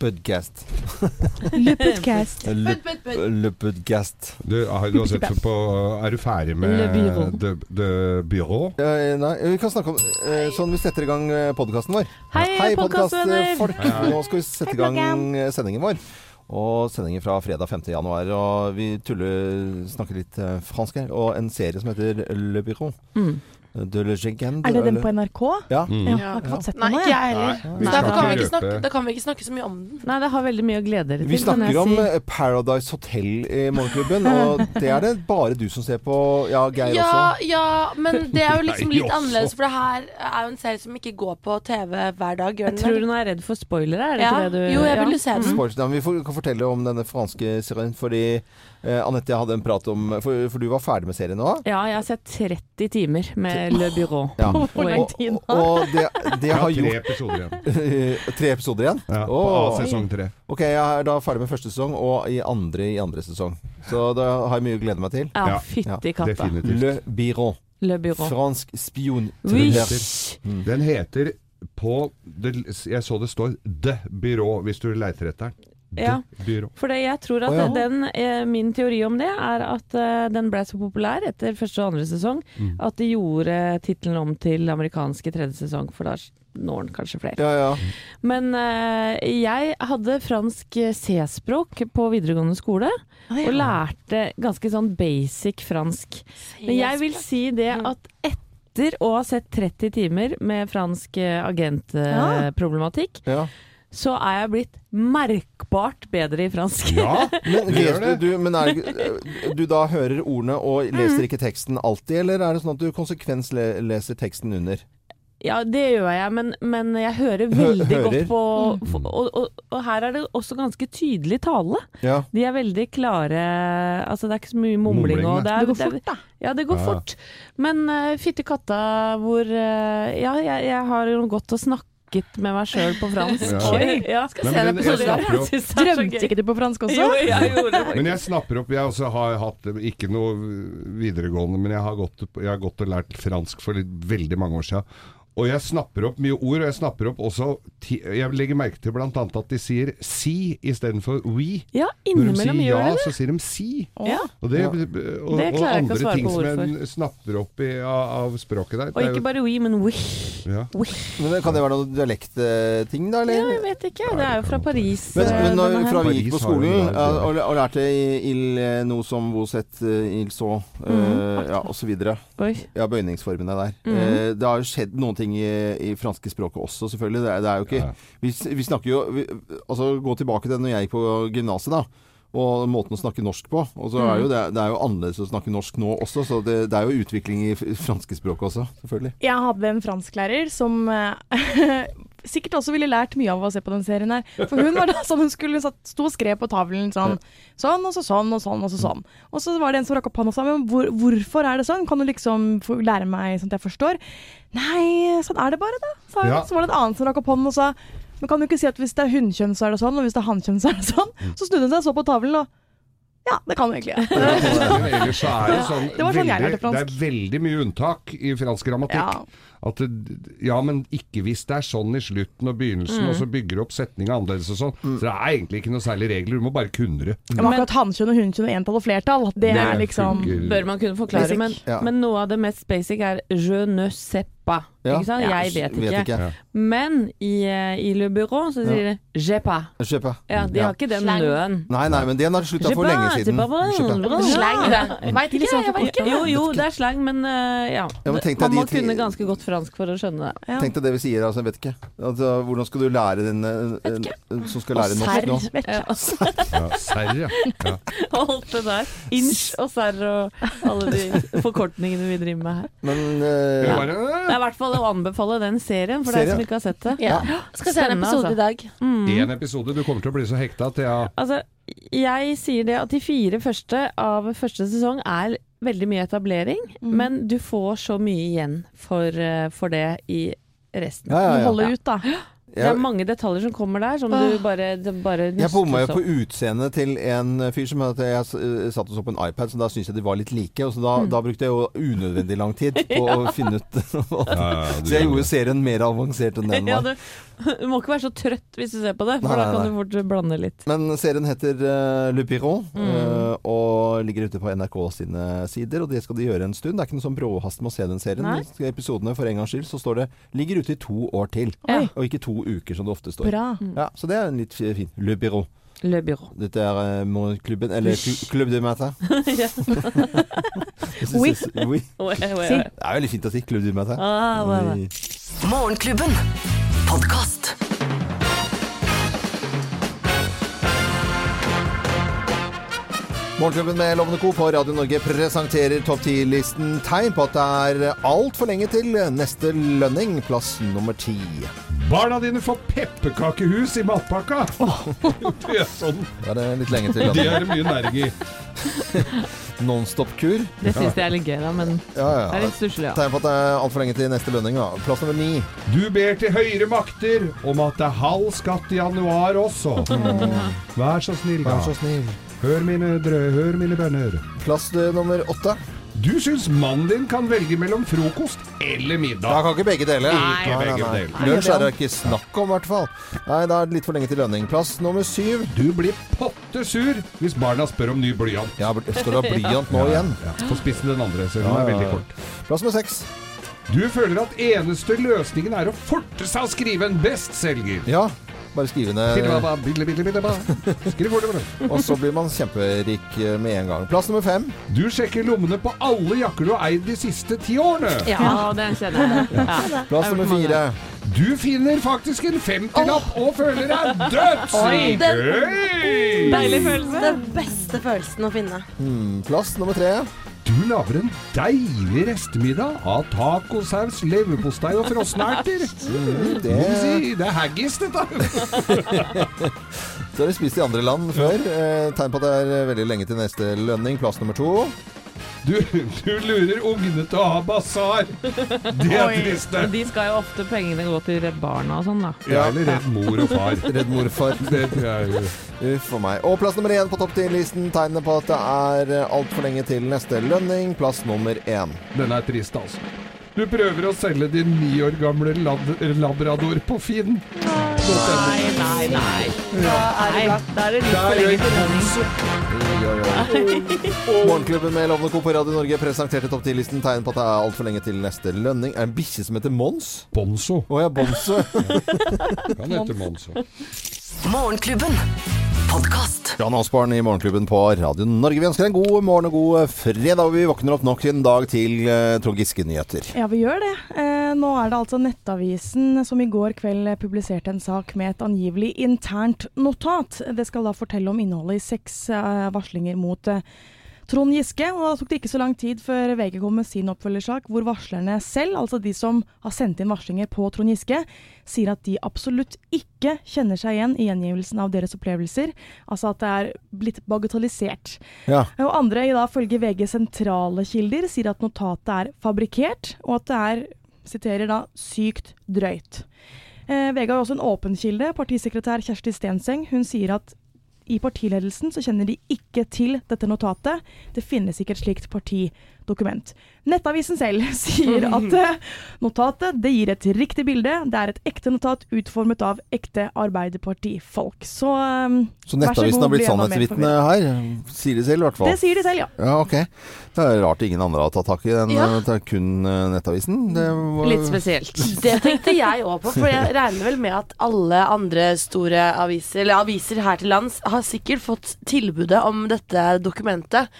Budcast. Le podcast. Le, le podcast. Du, har du sett på Er du ferdig med Le Bureau. The, the Bureau? Eh, nei, vi kan snakke om uh, sånn vi setter i gang podkasten vår. Hei, podcastfolk. Hei, podkastfolk! Nå skal vi sette i gang eh, sendingen vår. Og sendingen fra fredag 5. januar. Og vi tuller, snakker litt eh, fransk her. Og en serie som heter Le Bureau. Mm. De le Er det den på NRK? Ja. Mm. Jeg har ikke fått sett Nei, den nå. ikke jeg. Nei, derfor kan vi, ikke ikke snakke, da kan vi ikke snakke så mye om den. Nei, det har veldig mye å glede dere til. Vi snakker om si. eh, Paradise Hotel i Morgenklubben, og det er det bare du som ser på. Ja, Geir Ja, også. ja, men det er jo liksom litt annerledes, for det her er jo en serie som ikke går på TV hver dag. Gjør Jeg tror hun er redd for spoilere, er det Ja. ikke det du Jo, jeg ja. jo se den. Mm. Vi får, kan fortelle om denne franske serien, fordi eh, Anette hadde en prat om for, for du var ferdig med serien nå? Ja, jeg har sett 30 timer med Le Bureau. Ja. Hvor lang Og, tid og, og det, det Jeg har gjort tre episoder igjen. Tre episoder igjen? Ja, på oh. sesong tre. Ok, jeg er da ferdig med første sesong, og i andre i andre sesong. Så da har jeg mye å glede meg til. Ja, fytti katta. Definitivt. Le Biron. Le Bureau. Fransk spion. Mm. Den heter på det, Jeg så det står The Byrå, hvis du leiter etter den. Ja. Byrå. For det, jeg tror at oh, ja. den, eh, min teori om det er at eh, den ble så populær etter første og andre sesong Mm. at de gjorde tittelen om til amerikanske tredje sesong, for da når den kanskje flere. Ja, ja. Men eh, jeg hadde fransk C-språk på videregående skole, og lærte ganske sånn basic fransk. Men jeg vil si det Mm. at etter å ha sett 30 timer med fransk eh, agentproblematikk, ja. Så er jeg blitt merkbart bedre i fransk. Ja, Men, det leser du, men er du da hører ordene og Mm. leser ikke teksten alltid, eller er det sånn at du konsekvens leser teksten under? Ja, det gjør jeg, men, men jeg hører veldig hører? godt på og, og, og her er det også ganske tydelig tale. Ja. De er veldig klare Altså det er ikke så mye mumling. Mumling, og det, er, Det går fort, da. Ja, det går Ja. fort. Men uh, fytti katta hvor uh, Ja, jeg, jeg har jo godt å og snakket med meg sjøl på fransk. Ja. Oi, ja. Skal Nei, se men den jeg episoden. snapper opp- synes det er så Drømte ikke du på fransk også? Jo, jeg gjorde det. Men jeg snapper opp Jeg også har hatt ikke noe videregående, men jeg har gått, jeg har gått og lært fransk for litt, veldig mange år siden. Og jeg snapper opp mye ord, og jeg snapper opp også ti, Jeg legger merke til bl.a. at de sier si istedenfor we. Ja, Når de innimellom sier gjør ja, det. så sier de si. Ja. Og, det, og, Det og ikke andre ting som jeg snapper opp i, av, av språket der. Og ikke bare we, men we. ja. Men det- Kan det være noe dialektting, da? Ja, jeg vet ikke. Det er jo fra Paris. Men, eh, men når, fra vi gikk på skolen del- og, og lærte il eh, noe som voset il så, eh, uh, ja, og så videre. Oi. Ja, bøyningsformene der. Mhm. Uh, det har jo skjedd noen ting i, i franske språket også, selvfølgelig. Det er, det er jo ikke Ja. vi, vi snakker jo vi, Altså, gå tilbake til når jeg gikk på gymnaset, da. Og måten å snakke norsk på. Og så er jo det, det er jo annerledes å snakke norsk nå også, så det, det er jo utvikling i franske språket også, selvfølgelig. Jeg hadde en fransklærer som eh, sikkert også ville lært mye av å se på den serien her. For hun var da sånn, hun skulle satt, sto og skrev på tavlen sånn, sånn og så sånn og sånn og så sånn. Og så var det en som rakk opp hånda og sa men hvor, hvorfor er det sånn? Kan du liksom lære meg sånn at jeg forstår? Nei, sånn er det bare da, sa hun. Ja. Så var det en annen som rakk opp hånden og sa men kan du ikke si at hvis det er hunnkjønn så er det sånn, og hvis det er hannkjønn så er det sånn? Så snudde hun seg og så på tavlen og ja, det kan du egentlig. Ja. ellers så er det sånn, Det var sånn veldig. Det er veldig mye unntak i fransk grammatikk. Ja. At det, ja, men ikke hvis det er sånn i slutten og begynnelsen, og så bygger du opp setninga annerledes og sånn. Så det er egentlig ikke noe særlig regler, du må bare kunne det. Ja, men akkurat hannkjønn og hunnkjønn og entall og flertall, det Det er liksom fungerer. Bør man kunne forklare, men, Ja. men noe av det mest basic er je ne sais pas. Ja. Ikke sant? Ja. Jeg vet ikke. Vet ikke. Ja. Men i, eh, i Le Bureau så sier de je pas. Je pas. Ja, de Ja. har ikke den nøen. Nei, nei, men den har slutta for lenge siden. c'est pas Je pas. Slang, det. Veit ikke, jeg vet ikke. Jo, jo, det er slang, men eh, ja. Ja, men Man må de kunne ganske godt fransk for å skjønne det. Ja. Tenk deg det vi sier, altså, jeg vet ikke. Altså, hvordan skal du lære den eh, som skal lære norsk nå? Vet ikke. Ja, Ja, serr, ja. ja. alt det der. Inch og serr og alle de forkortningene vi driver med her. Men uh, eh, er i hvert fall å anbefale den serien, for deg som ikke har sett det. Ja. Skal se en episode altså. i dag. Mm. en episode, du kommer til å bli så hekta Thea. jeg Altså, jeg sier det at de fire første av første sesong er veldig mye etablering, Mm. men du får så mye igjen for, eh, for det i resten. ja, ja, Du ja. holder ut, da. Det er mange detaljer som kommer der, som du bare, bare Jeg bomma jo på opp. utseendet til en fyr som at jeg eh, satt og så på en iPad, så da syntes jeg de var litt like. Og så da, Mm. da brukte jeg jo unødvendig lang tid på å finne ut Ja, ja, Så jeg gjorde serien mer avansert enn den var. du, du må ikke være så trøtt hvis du ser på det, for Nei, da nei, kan nei. du fort blande litt. Men serien heter uh, Le Piron Mm. uh, og ligger ute på NRK sine sider. Og det skal de gjøre en stund. Det er ikke noe sånn bråhast med å se den serien. Nei. Episodene for en gangs skyld så står det 'ligger ute i to år til'. Ja. Og ikke to uker, som det ofte står. Bra. Ja, Så det er en litt fi- fin. Le Bureau. Le Bureau. Dette er uh, morgenklubben, eller Cl- Club de Matin. Oui. oui. Si. Det er veldig fint å si Club de Matin. Ah, er? Oui. Morgenklubben. Podkast. Morgenklubben med Lovende Co. på Radio Norge presenterer topp 10-listen tegn på at det er altfor lenge til neste lønning, plass nummer ti. Barna dine får pepperkakehus i matpakka! Det er sånn. Da er det litt lenge til Det er det mye næring i. Nonstop-kur. Det syns jeg er litt gøy, da, men Ja, det er litt stusslig, ja. Tegn på at det er altfor lenge til neste lønning. Da. Plass nummer ni. Du ber til høyere makter om at det er halv skatt i januar også. Vær så snill, da. Vær så snill. Hør mine drø, hør mine bønner. Plass eh, nummer åtte. Du syns mannen din kan velge mellom frokost eller middag. Da kan ikke begge deler. Ikke begge deler. Lunsj er det ikke snakk om, i hvert fall. Nei, da er det litt for lenge til lønning. Plass nummer syv. Du blir potte sur hvis barna spør om ny blyant. Ja, skal du ha blyant nå igjen? Ja, På spissen den andre, så Ja, er veldig kort. Plass nummer seks. Du føler at eneste løsningen er å forte seg å skrive en bestselger. Ja, bare skrive ned. Og så blir man kjemperik eh, med en gang. Plass nummer fem. Du sjekker lommene på alle jakker du har eid de siste ti årene. Ja, det kjenner jeg. Ja. Plass nummer fire. Du finner faktisk en 50-lapp og føler deg dødsrik. Deilig følelse. Den beste følelsen å finne. Hmm, plass nummer tre. Du lager en deilig restemiddag av tacosaus, leverpostei og frosne erter. Det, Det er haggis, dette. Så har vi spist i andre land før. Eh, tegn på at det er veldig lenge til neste lønning. Plass nummer to. Du, du lurer ungene til å ha basar. Det er trist. det. De skal jo ofte pengene gå til Redd Barna og sånn, da. Ja, eller redd mor og far. Redd morfar. Det er jo Uff a meg. Og plass nummer én på topp ti-listen tegner på at det er eh, altfor lenge til neste lønning. Plass nummer én. Den er trist, altså. Du prøver å selge din ni år gamle lab labrador på Finn. Nei, nei, nei. Nei, da er det litt for lenge til lønning. Morgenklubben med Lovende Co. på Radio Norge presenterte topp 10-listen. Tegn på at det er altfor lenge til neste lønning. Er det en bikkje som heter Mons? Bonzo. Å ja, Bonzo. Han heter Monzo. Morgenklubben. Podkast. Jan Osborn i Morgenklubben på Radio Norge. Vi ønsker en god morgen og god fredag. Vi våkner opp nok en dag til uh, Trond Giske-nyheter. Ja, vi gjør det. Eh, nå er det altså Nettavisen som i går kveld publiserte en sak med et angivelig internt notat. Det skal da fortelle om innholdet i seks eh, varslinger mot eh, Trond Giske. Og da tok det ikke så lang tid før VG kom med sin oppfølgersak, hvor varslerne selv, altså de som har sendt inn varslinger på Trond Giske, sier at de absolutt ikke kjenner seg igjen i gjengivelsen av deres opplevelser. Altså at det er blitt bagatellisert. Ja. Og andre, i da følge VG sentrale kilder, sier at notatet er fabrikkert, og at det er, siterer da, sykt drøyt. Eh, VG har også en åpen kilde. Partisekretær Kjersti Stenseng hun sier at i partiledelsen så kjenner de ikke til dette notatet. Det finnes ikke et slikt partidokument. Nettavisen selv sier at eh, notatet det gir et riktig bilde. Det er et ekte notat utformet av ekte Arbeiderpartifolk. Så, eh, Så Nettavisen har blitt sannhetsvitne her, sier de selv i hvert fall. det sier de selv, ja. Ja, okay. Det er rart ingen andre har tatt tak i den. Ja. eh, kun eh, Nettavisen. Det var, Litt spesielt. Det tenkte jeg òg på, for jeg regner vel med at alle andre store aviser, eller aviser her til lands, har sikkert fått tilbudet om dette dokumentet.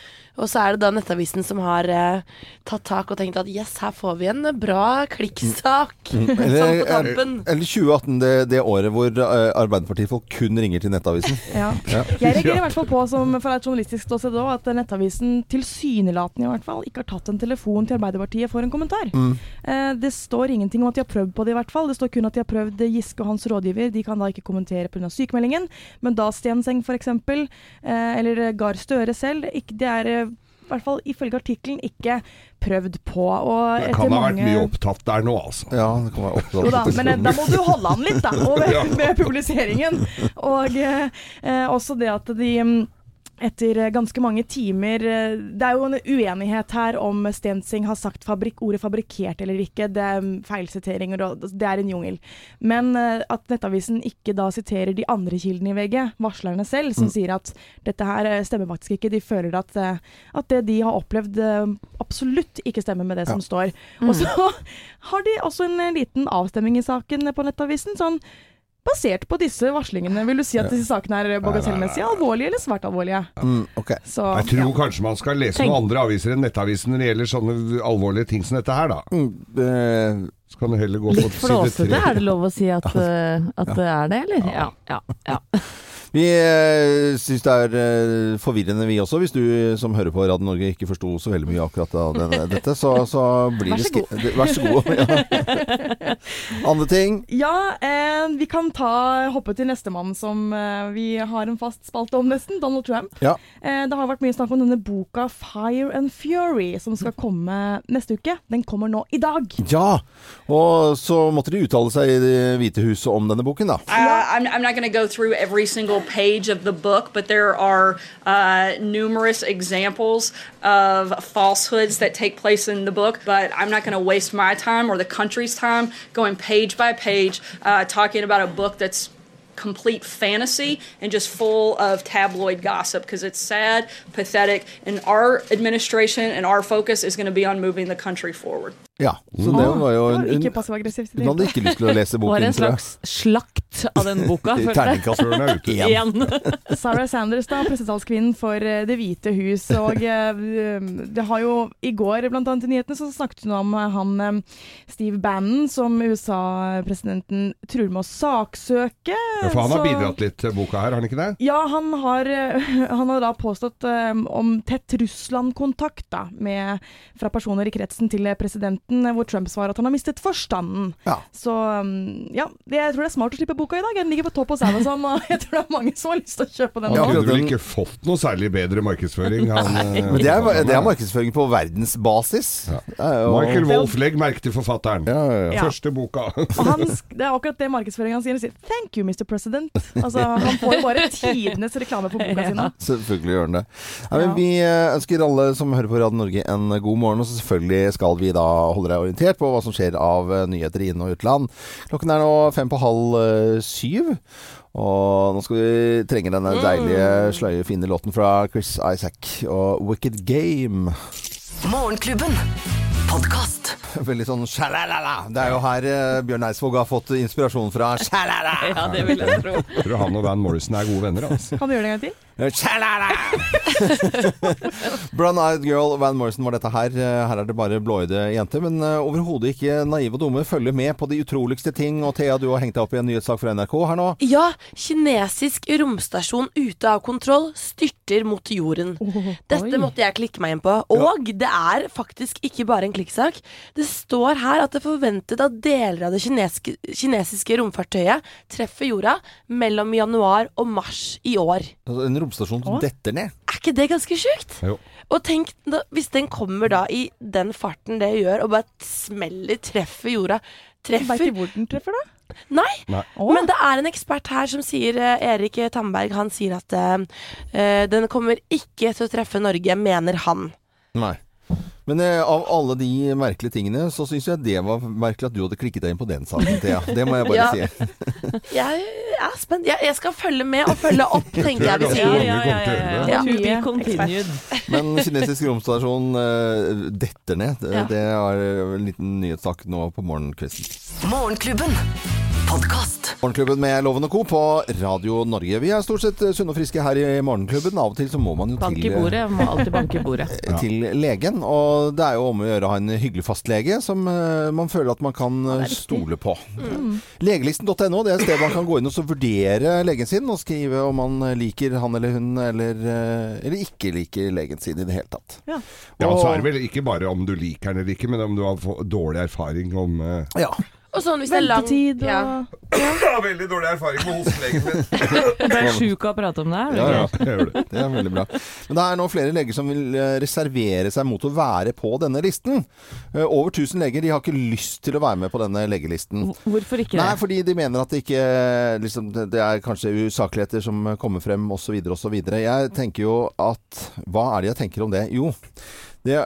Og så er det da Nettavisen som har eh, tatt tak og tenkt at yes, her får vi en bra klikksak. sånn på Eller, tampen. eller 2018, det, det året hvor Arbeiderpartiet Arbeiderpartifolk kun ringer til Nettavisen. Ja. Ja. Jeg reagerer i hvert fall på, som fra et journalistisk ståsted òg, at Nettavisen tilsynelatende i hvert fall ikke har tatt en telefon til Arbeiderpartiet for en kommentar. Mm. Eh, det står ingenting om at de har prøvd på det, i hvert fall. Det står kun at de har prøvd Giske og hans rådgiver. De kan da ikke kommentere pga. sykemeldingen. Men da Stenseng f.eks., eh, eller Gahr Støre selv, det er eh, hvert fall ifølge artikkelen ikke prøvd på. Og Det etter kan ha vært mange- mye opptatt der nå, altså. Ja, det kan være opptatt. da, men eh, da må du holde an litt, da, og med, med publiseringen. Og eh, eh, også det at de mm, etter eh, ganske mange timer eh, Det er jo en uenighet her om Stensing har sagt fabrik, ordet 'fabrikkert' eller ikke. Det er mm, feilsiteringer, og det er en jungel. Men eh, at Nettavisen ikke da siterer de andre kildene i VG, varslerne selv, som sier at dette her stemmer faktisk ikke. De føler at, at det de har opplevd, absolutt ikke stemmer med det som står. Og så har de også en liten avstemning i saken på Nettavisen. sånn Basert på disse varslingene, vil du si at disse sakene er bagatellmessige, alvorlige eller svært alvorlige? Mm, okay. Så, Jeg tror ja. kanskje man skal lese Tenk- noen andre aviser enn Nettavisen når det gjelder sånne alvorlige ting som dette her, da. Mm, eh, Så kan du heller gå på Litt flåsete, er det lov å si at, at ja. det er det, eller? Ja. ja, ja. Vi eh, syns det er eh, forvirrende vi også, hvis du som hører på Radio Norge ikke forsto så veldig mye akkurat av denne, dette. Så, så blir Vær det så skri- det- Vær så god. Ja. Andre ting? Ja, eh, vi kan ta, hoppe til nestemann som eh, vi har en fast spalte om nesten, Donald Trump. Ja. Eh, det har vært mye snakk om denne boka 'Fire and Fury', som skal komme neste uke. Den kommer nå i dag. Ja! Og så måtte de uttale seg i Det hvite huset om denne boken, da. Uh, I'm, I'm not gonna go through every single page of the book, but there are uh, numerous examples of falsehoods that take place in the book. But I'm not going to waste my time or the country's time going page by page uh, talking about a book that's complete fantasy and just full of tabloid gossip because it's sad, pathetic, and our administration and our focus is going to be on moving the country forward. Ja, så det var jo hun, hun, hun hadde ikke lyst til å lese Det var boken, en slags slakt av den boka. følte jeg. Terningkast er ute. igjen. Sarah Sanders, da, pressetalskvinnen for eh, Det hvite hus. Og eh, det har jo i går, blant annet i nyhetene, så snakket hun om eh, han Steve Bannon, som USA-presidenten truer med å saksøke. Ja, for han har Så- bidratt litt til boka her, har han ikke det? Ja, han har, han har da påstått om tett Russland-kontakt da, med, fra personer i kretsen til presidenten, eh, hvor Trump svarer at han har mistet forstanden. Ja. Så um, ja, jeg tror det er smart å slippe boka i dag. Den ligger på topp hos Amazon, og jeg tror det er mange som har lyst til å kjøpe den Han hadde vel ikke fått noe særlig bedre markedsføring. Han, eh, Men det er, det er markedsføring på verdensbasis. Ja. jo- Michael Wolff, legg merke til forfatteren. Ja, ja, ja. Ja. Første boka. Og han, det er akkurat det markedsføringen han sier. Han sier 'thank you, Mr. President'. Altså, han får jo bare tidenes reklame for boka si nå. Selvfølgelig gjør han det. Vi eh, ønsker alle som hører på Radio Norge en god morgen, og selvfølgelig skal vi da holde deg orientert på hva som skjer av eh, nyheter i inn- og utland. Klokken er nå fem på halv eh, syv. Og nå skal vi trenge denne deilige, sløye, fine låten fra Chris Isaac og 'Wicked Game'. Morgenklubben. Veldig sånn sjalalala. Det er jo her eh, Bjørn Eidsvåg har fått inspirasjon fra. Sjalala. Ja, det vil jeg tro. Tror han og Van Morrison er gode venner. Altså. Kan du gjøre det en gang til? Sjalala! Brown Eyed Girl Van Morrison var dette her. Eh, Her er det bare blåøyde jenter, men eh, overhodet ikke naive og dumme. Følger med på de utroligste ting. Og Thea, du har hengt deg opp i en nyhetssak fra NRK her nå. Ja, kinesisk romstasjon ute av kontroll styrter mot jorden. Dette måtte jeg klikke meg inn på. Og det er faktisk ikke bare en klikksak. Det står her at det er forventet at deler av det kinesiske, kinesiske romfartøyet treffer jorda mellom januar og mars i år. Altså, En romstasjon som detter ned. Er ikke det ganske sjukt? Jo. Og tenk da, hvis den kommer da i den farten det gjør, og bare smeller, treffer jorda. Veit Treffer du hvor den treffer, da? Nei, Nei. Men det er en ekspert her som sier eh, Erik Tamberg, han sier at eh, eh, den kommer ikke til å treffe Norge, mener han. Nei. Men eh, av alle de merkelige tingene, så syns jeg det var merkelig at du hadde klikket deg inn på den saken, Thea. Det må jeg bare Ja. si. Jeg er spent. Jeg, jeg skal følge med og følge opp, tenker jeg vi Ja, sier. ja, ja, ja, ja. Ja. To be continued. Men kinesisk romstasjon eh, detter ned. Det, Ja. det er en liten nyhetssak nå på morgenkvisten. Morgenklubben. Podkast. Morgenklubben med Loven og Co. på Radio Norge. Vi er stort sett eh, sunne og friske her i Morgenklubben. Av og til så må man jo Bank i til, eh, bordet. Må alltid banke i bordet. til legen. Og det er jo om å gjøre å ha en hyggelig fastlege som eh, man føler at man kan eh, stole på. Legelisten.no det er et sted man kan gå inn og så vurdere legen sin og skrive om man liker han eller hun eller, eh, eller ikke liker legen sin i det hele tatt. Ja. Ja, så er det vel ikke bare om du liker den eller ikke, men om du har dårlig erfaring om uh... Ja. Og sånn hvis det er lang Ventetid og ja. Jeg har veldig dårlig erfaring med hostelegen min. Ble er sjuk av å prate om det her. Ja, ja. Jeg gjør det. Det er veldig bra. Men det er nå flere leger som vil eh, reservere seg mot å være på denne listen. Eh, Over 1000 leger de har ikke lyst til å være med på denne legelisten. Hvorfor ikke det? Nei, fordi de mener at det ikke liksom, det- er kanskje usakligheter som kommer frem osv. osv. Jeg tenker jo at Hva er det jeg tenker om det? Jo, det,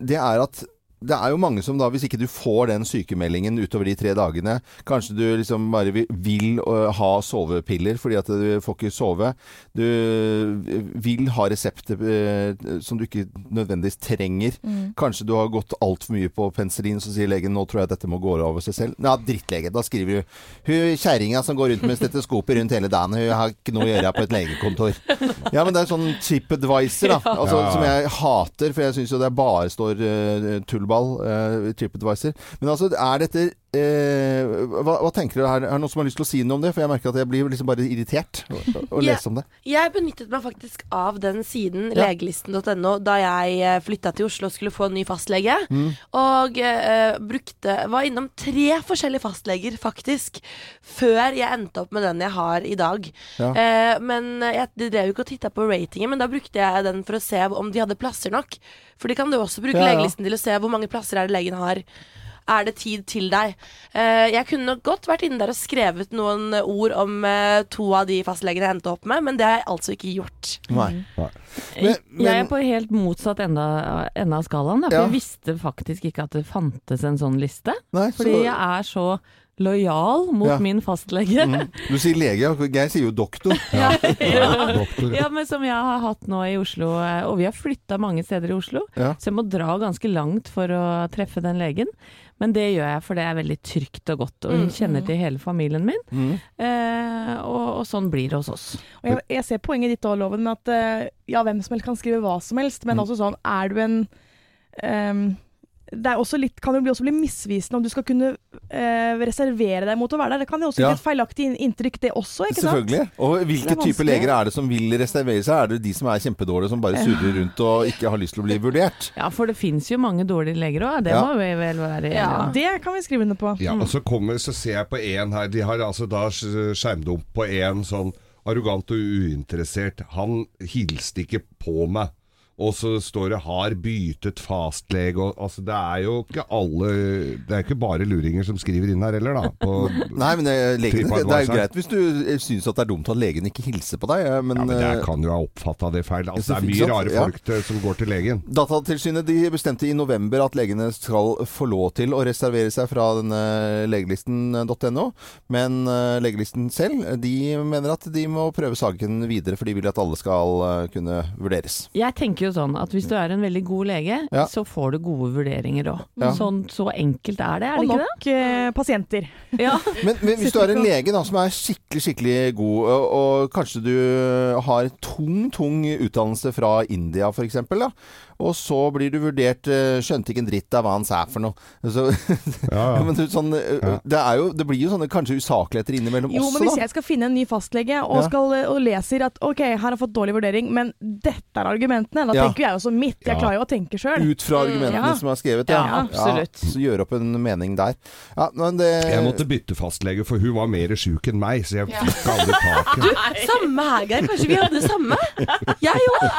det er at det er jo mange som da, hvis ikke du får den sykemeldingen utover de tre dagene Kanskje du liksom bare vil, øh, ha sovepiller fordi at du får ikke sove. Du øh, vil ha resepter øh, som du ikke nødvendigvis trenger. Kanskje du har gått altfor mye på penicillin, så sier legen nå tror jeg dette må gå over seg selv. Ja, drittlege. Da skriver du Hun kjerringa som går rundt med stetoskopet rundt hele dagen, hun har ikke noe å gjøre på et legekontor. Ja, men det er sånn TripAdvisor, da. Altså, Ja. Som jeg hater, for jeg syns jo det bare står uh, tullball uh, i TripAdvisor. Men altså, er dette eh, hva, hva tenker dere her? Er det noen som har lyst til å si noe om det? For jeg merker at jeg blir liksom bare irritert å, å Ja. lese om det. Jeg benyttet meg faktisk av den siden, Ja. legelisten.no, da jeg flytta til Oslo og skulle få en ny fastlege. Mm. Og eh, brukte Var innom tre forskjellige fastleger, faktisk, før jeg endte opp med den jeg har i dag. Ja. Eh, men jeg de drev jo ikke og titta på ratingen, men da brukte jeg den for å se om de hadde plasser nok. For de kan du også bruke legelisten til å se hvor mange plasser er det legen har. Er det tid til deg? Eh, jeg kunne nok godt vært inne der og skrevet noen ord om eh, to av de fastlegene jeg endte opp med, men det har jeg altså ikke gjort. Nei. Men- men- jeg er på helt motsatt ende, ende av skalaen. Da, for Ja. jeg visste faktisk ikke at det fantes en sånn liste. Nei, så- Fordi jeg er så lojal mot Ja. min fastlege. Mm. Du sier lege, ja. Geir sier jo doktor. Ja, Doktor. ja, men som jeg har hatt nå i Oslo, eh, og vi har flytta mange steder i Oslo, Ja. så jeg må dra ganske langt for å treffe den legen. Men det gjør jeg, for det er veldig trygt og godt, og hun Mm. kjenner til hele familien min. Mm. Eh, og, og sånn blir det hos oss. Og jeg, jeg ser poenget ditt òg, Loven, med at eh, ja, hvem som helst kan skrive hva som helst, men Mm. også sånn, er du en ehm, det er også litt, kan jo også bli misvisende om du skal kunne eh, reservere deg mot å være der. Det kan jo også Ja. gi et feilaktig inntrykk, det også, ikke sant? Selvfølgelig. Og hvilke Det er type leger er det som vil reservere seg? Er det de som er kjempedårlige, som bare surrer rundt og ikke har lyst til å bli vurdert? Ja, for det fins jo mange dårlige leger òg, det Ja. må vi vel være enige Ja. om. Det kan vi skrive under på. Ja, og så kommer, så ser jeg på en her, de har altså da skjermdump på en sånn arrogant og uinteressert. Han hilste ikke på meg. Og så står det 'har byttet fastlege' og altså Det er jo ikke alle Det er ikke bare luringer som skriver inn her heller, da. På, Nei, men det, legen, det er jo greit hvis du syns at det er dumt at legen ikke hilser på deg, eh, men, ja, men jeg det kan jo ha oppfatta det feil. Altså, det er mye rare folk til, som går til legen. Datatilsynet de bestemte i november at legene skal få lov til å reservere seg fra denne legelisten.no, men eh, legelisten selv de mener at de må prøve saken videre, for de vil at alle skal eh, kunne vurderes. Jeg tenker jo sånn at hvis du er en veldig god lege, Ja. så får du gode vurderinger òg. Ja. Sånn, så enkelt er det, er Og det ikke det? nok eh, pasienter. Ja. Men, men hvis du er en lege da, som er skikkelig skikkelig god, og, og kanskje du har tung, tung utdannelse fra India f.eks., og så blir du vurdert eh, Skjønte ikke en dritt av hva han sa for noe. Så, Ja, ja. men sånn, eh, det, er jo, det blir jo sånne kanskje usakligheter innimellom Jo, også, men hvis jeg skal finne en ny fastlege og, Ja. skal, og leser at ok, her har jeg fått dårlig vurdering, men dette er argumentene, da Ja. tenker jeg også mitt. Jeg Ja. klarer jo å tenke sjøl. Ut fra argumentene Ja. som er skrevet, Ja, absolutt. så gjøre opp en mening der. Ja, men det Jeg måtte bytte fastlege, for hun var mer sjuk enn meg, så jeg fikk aldri taket. Samme her, Geir. Kanskje vi hadde det samme? Jeg òg.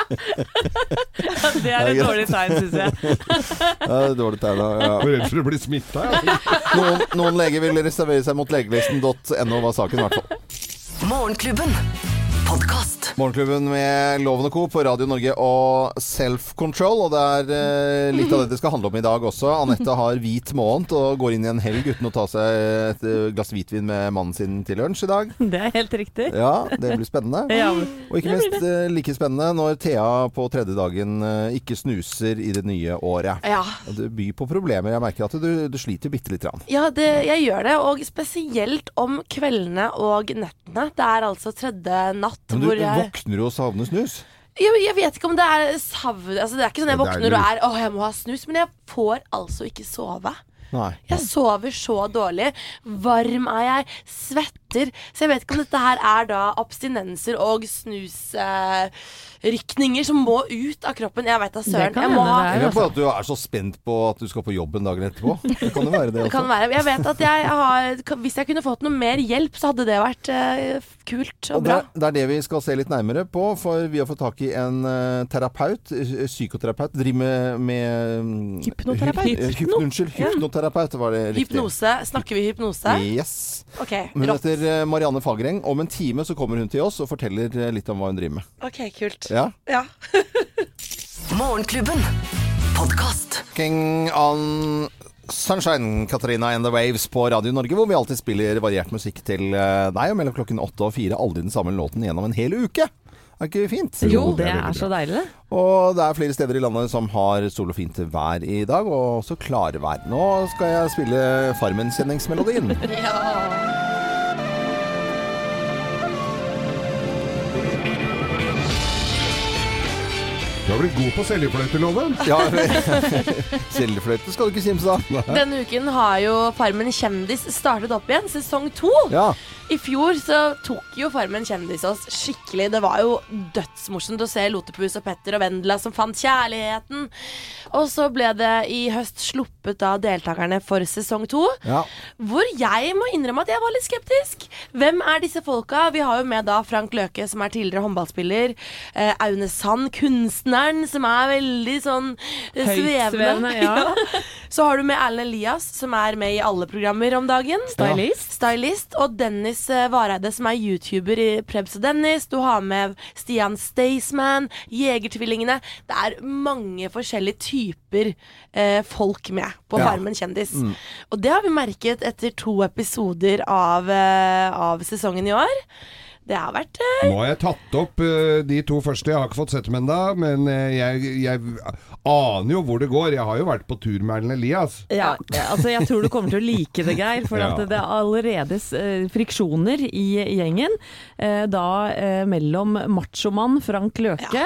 Det er et dårlig tegn, syns jeg. ja, det er dårlig tegn. Ja. Jeg redd for å bli smitta. Ja. Noen, noen leger vil reservere seg mot legelisten.no, var saken i hvert fall. Morgenklubben. Podkast. Morgenklubben med Loven og Co. på Radio Norge og Self Control. Og det er eh, litt av det det skal handle om i dag også. Anette har hvit måned og går inn i en helg uten å ta seg et eh, glass hvitvin med mannen sin til lunsj i dag. Det er helt riktig. Ja, det blir spennende. Ja, Og ikke minst eh, like spennende når Thea på tredje dagen eh, ikke snuser i det nye året. Ja. Og Det byr på problemer. Jeg merker at du, du sliter bitte lite grann. Ja, det, jeg gjør det, og spesielt om kveldene og nettene. Det er altså tredje natt Men du hvor jeg våkner jo og savner snus. jeg, jeg vet ikke om det er savn altså, Det er ikke sånn jeg er våkner og er 'Å, jeg må ha snus', men jeg får altså ikke sove. Nei. Jeg sover så dårlig. Varm er jeg. Svetter. Så jeg vet ikke om dette her er da abstinenser og snusrykninger som må ut av kroppen. Jeg veit da søren. Jeg må ha er, Eller på at du er så spent på at du skal på jobben dagen etterpå. Det kan jo være det Det kan være. Jeg vet at jeg har Hvis jeg kunne fått noe mer hjelp, så hadde det vært eh, kult og Og det, bra. det er det vi skal se litt nærmere på, for vi har fått tak i en eh, terapeut, eh, psykoterapeut, driver med, med mm, Hypnoterapeut? hy- hyp, unnskyld, hypnoterapeut var det riktig. Hypnose. Snakker vi hypnose? Yes. Okay, Hun Rått. heter eh, Marianne Fagereng. Om en time så kommer hun til oss og forteller eh, litt om hva hun driver med. OK, kult. Ja. Ja. Morgenklubben. Podkast. King on Sunshine, Katarina and the Waves på Radio Norge, hvor vi alltid spiller variert musikk til eh, deg. Og mellom klokken åtte og fire aldri den samme låten gjennom en hel uke. Er ikke fint? Jo, det det er er så deilig. Og det er flere steder i landet som har sol og fint vær i dag, og også klarvær. Nå skal jeg spille Farmen-kjenningsmelodien. Du har blitt god på seljefløyteloven. Ja, Seljefløyte skal du ikke kimse av. Denne uken har jo Farmen kjendis startet opp igjen, sesong to. Ja. I fjor så tok jo Farmen kjendis oss skikkelig. Det var jo dødsmorsomt å se Lotepus og Petter og Vendela som fant kjærligheten. Og så ble det i høst sluppet av deltakerne for sesong to. ja. Hvor jeg må innrømme at jeg var litt skeptisk. Hvem er disse folka? Vi har jo med da Frank Løke, som er tidligere håndballspiller. Eh, Aune Sand, kunstneren, som er veldig sånn eh, Ja. ja. Så har du med Erlend Elias, som er med i alle programmer om dagen. Stylist. Stylist. Og Dennis eh, Vareide, som er YouTuber i Prebz og Dennis. Du har med Stian Staysman, Jegertvillingene. Det er mange forskjellige typer eh, folk med på Ja. Farmen kjendis. Og det har vi merket etter to episoder av, eh, av sesongen i år. Det har vært eh, Nå har jeg tatt opp eh, de to første. Jeg har ikke fått sett dem ennå, men eh, jeg, jeg aner jo hvor det går. Jeg har jo vært på tur med Erlend Elias. Ja, altså jeg tror du kommer til å like det, Geir. For Ja. at det er allerede eh, friksjoner i gjengen. Eh, da eh, mellom machomann Frank Løke,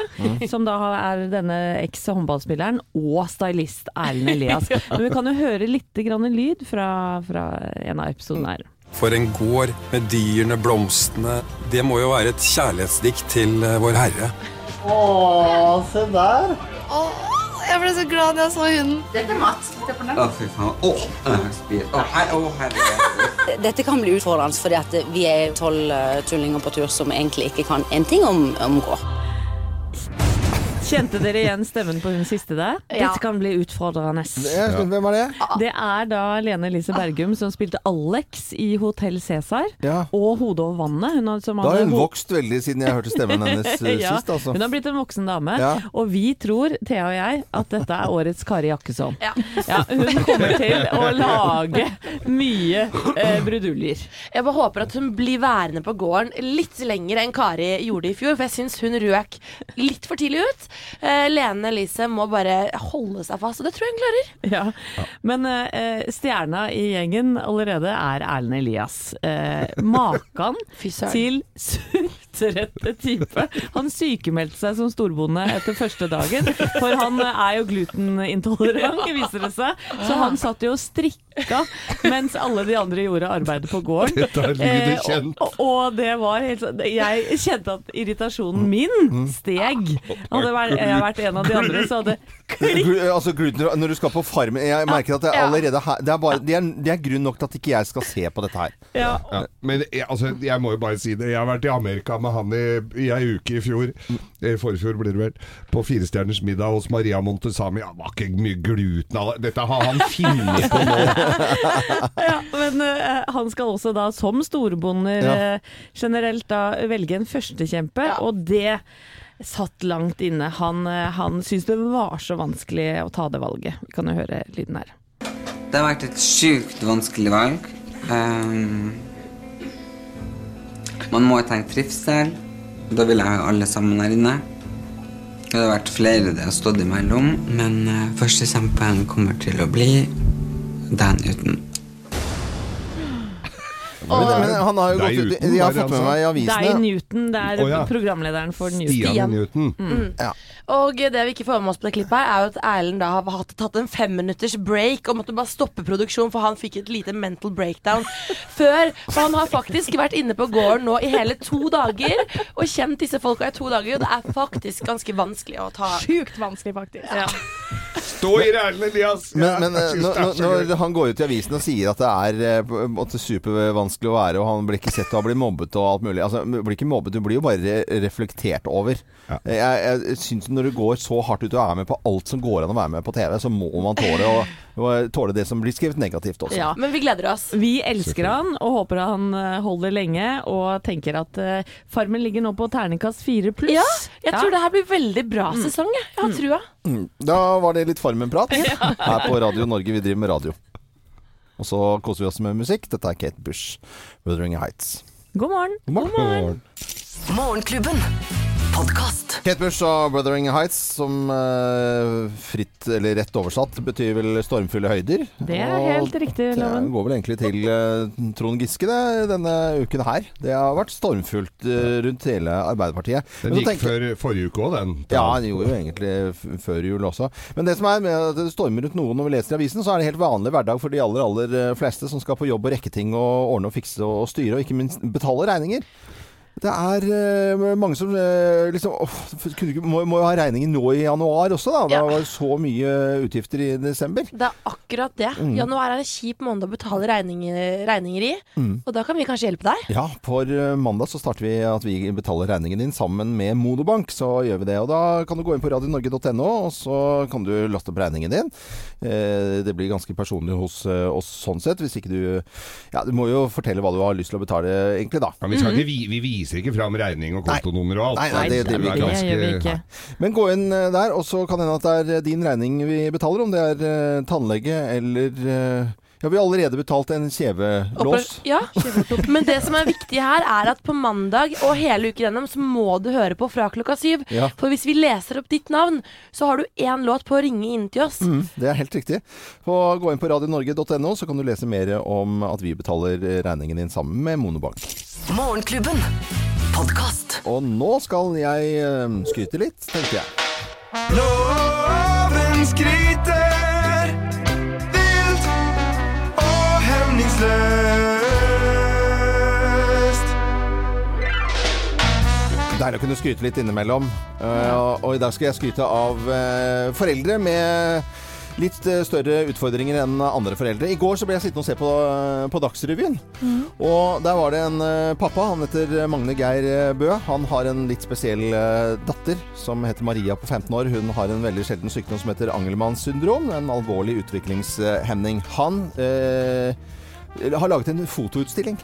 som da er denne eks-håndballspilleren, og stylist Erlend Elias. Men vi kan jo høre litt grann lyd fra, fra en av episodene her. For en gård med dyrene, blomstene, det må jo være et kjærlighetsdikt til eh, vår Herre. Jeg ble så glad da jeg så hunden. Å. Å. Å, her- å, herregud. Dette kan bli utfordrende, fordi vi er tolv eh, tullinger på tur som egentlig ikke kan en ting om, om gård. Kjente dere igjen stemmen på hun siste der? Ja. Dette kan bli utfordrende. Hvem er det? Det er da Lene Elise Bergum som spilte Alex i Hotell Cæsar. Ja. Og Hodet over vannet. Hun har, som Da har hun vokst veldig siden jeg hørte stemmen hennes eh, ja, sist, altså. Hun har blitt en voksen dame, Ja. og vi tror, Thea og jeg, at dette er årets Kari Jakkesson. Ja. Ja, hun kommer til å lage mye eh, bruduljer. Jeg bare håper at hun blir værende på gården litt lenger enn Kari gjorde i fjor, for jeg syns hun røk litt for tidlig ut. Eh, Lene Elise må bare holde seg fast, og det tror jeg hun klarer. Ja. Men uh, stjerna i gjengen allerede er Erlend Elias. Uh, Makan til sutrete type. Han sykemeldte seg som storbonde etter første dagen, for han er jo glutenintolerant, viser det seg. Så han satt jo og strikka mens alle de andre gjorde arbeidet på gården. Dette er lyden Eh, kjent. og, og det var helt sånn Jeg kjente at irritasjonen min steg. Hadde vært, jeg vært en av de andre, så hadde Glu- Altså, gluten, når du skal på Farmen Jeg merker at det er allerede her Det er, bare, det er, det er grunn nok til at ikke jeg skal se på dette her. ja, Ja, men jeg, altså, jeg må jo bare si det. Jeg har vært i Amerika med han i, i ei uke i fjor. I forfjor blir det vel. På Firestjerners middag hos Maria Montesami. Ja, det var ikke mye gluten av det. Dette har han funnet på nå. Ja, men uh, han skal også da som storbonder Ja. uh, generelt da velge en førstekjempe, og det satt langt inne. Han, uh, han syntes det var så vanskelig å ta det valget. Vi kan jo høre lyden her. Det har vært et sjukt vanskelig valg. Um, man må jo tenke trivsel. Da vil jeg ha alle sammen her inne. Det har vært flere det har stått imellom, men førstekjempen kommer til å bli den Newton. Men, men han har jo Det gått ut Newton, De har fått med meg i Det er. Newton, det er oh, ja. programlederen for Newton. Stian Newton. Ja. Og det vi ikke får med oss på det klippet, her er jo at Erlend da har hatt, tatt en femminutters break og måtte bare stoppe produksjonen, for han fikk et lite mental breakdown før. For han har faktisk vært inne på gården nå i hele to dager og kjent disse folka i to dager, og det er faktisk ganske vanskelig å ta Sjukt vanskelig, faktisk. Ja. Stå i rælene, Elias! Men, men eh, når, er når, han går ut i avisen og sier at det er eh, på supervanskelig å være, og han blir ikke sett og han blir mobbet og alt mulig Altså, blir ikke mobbet, du blir jo bare reflektert over. Ja. Jeg, jeg syns når du går så hardt ut og er med på alt som går an å være med på TV, så må man tåle, å- tåle det som blir skrevet negativt også. Ja. Men vi gleder oss. Vi elsker han og håper han eh, holder lenge, og tenker at uh, Farmen ligger nå på terningkast fire pluss. Ja, jeg tror det her blir veldig bra sesong. Jeg, jeg har trua. Mm. Da var det litt Farmen-prat her på Radio Norge. Vi driver med radio. Og så koser vi oss med musikk. Dette er Kate Bush, 'Wuthering Heights'. God morgen. God morgen. Morgenklubben. Podkast. Kate Bush og 'Brothering Heights', som uh, fritt eller rett oversatt betyr vel 'stormfulle høyder'. Det er Og helt riktig, Det Loven. går vel egentlig til uh, Trond Giske det, denne uken her. Det har vært stormfullt uh, rundt hele Arbeiderpartiet. Den gikk tenker- før forrige uke òg, den. ja, den gjorde jo egentlig før jul også. Men det som er med at det stormer rundt noen når vi leser i avisen, så er det helt vanlig hverdag for de aller, aller fleste som skal på jobb og rekke ting og ordne og fikse og styre, og ikke minst betale regninger. Det er uh, mange som uh, liksom åh, kunne ikke, må, må jo ha regningen nå i januar også, da. Det Ja. var så mye utgifter i desember. Det er akkurat det. Januar er en kjip måned å betale regninger, regninger i, og da kan vi kanskje hjelpe deg. Ja, for eh, mandag så starter vi at vi betaler regningen din sammen med Monobank. Så gjør vi det. Og da kan du gå inn på radionorge.no, og så kan du laste opp regningen din. Eh, det blir ganske personlig hos oss sånn sett. Hvis ikke du Ja, du må jo fortelle hva du har lyst til å betale, egentlig, da. Ja, vi, skal ikke, vi, vi viser ikke fram regning og kontonummer og alt. Nei, nei, det- det det. Det gjør vi ikke. Men gå inn eh, der, og så kan det hende at det er din regning vi betaler. Om det er uh, tannlege eller uh, Ja, vi har allerede betalt en kjevelås. Ja. Men det som er viktig her, er at på mandag og hele uken gjennom så må du høre på fra klokka syv. Ja. For hvis vi leser opp ditt navn, så har du én låt på å ringe inn til oss. Mm, det er helt riktig. Og gå inn på radionorge.no, så kan du lese mer om at vi betaler eh, regningen din sammen med Monobank. Morgenklubben. Podkast. Og nå skal jeg eh, skryte litt, tenker jeg. Loven skryter vilt og hemningsløst. Deilig å kunne skryte litt innimellom. Eh, og- og i dag skal jeg skryte av eh, foreldre med litt eh, større utfordringer enn andre foreldre. I går så ble jeg sittende og se på, eh, på Dagsrevyen. Og der var det en eh, pappa, han heter Magne Geir Bø. Han har en litt spesiell datter som heter Maria på 15 år. Hun har en veldig sjelden sykdom som heter Angelmanns syndrom. En alvorlig utviklingshemning. Han eh, har laget en fotoutstilling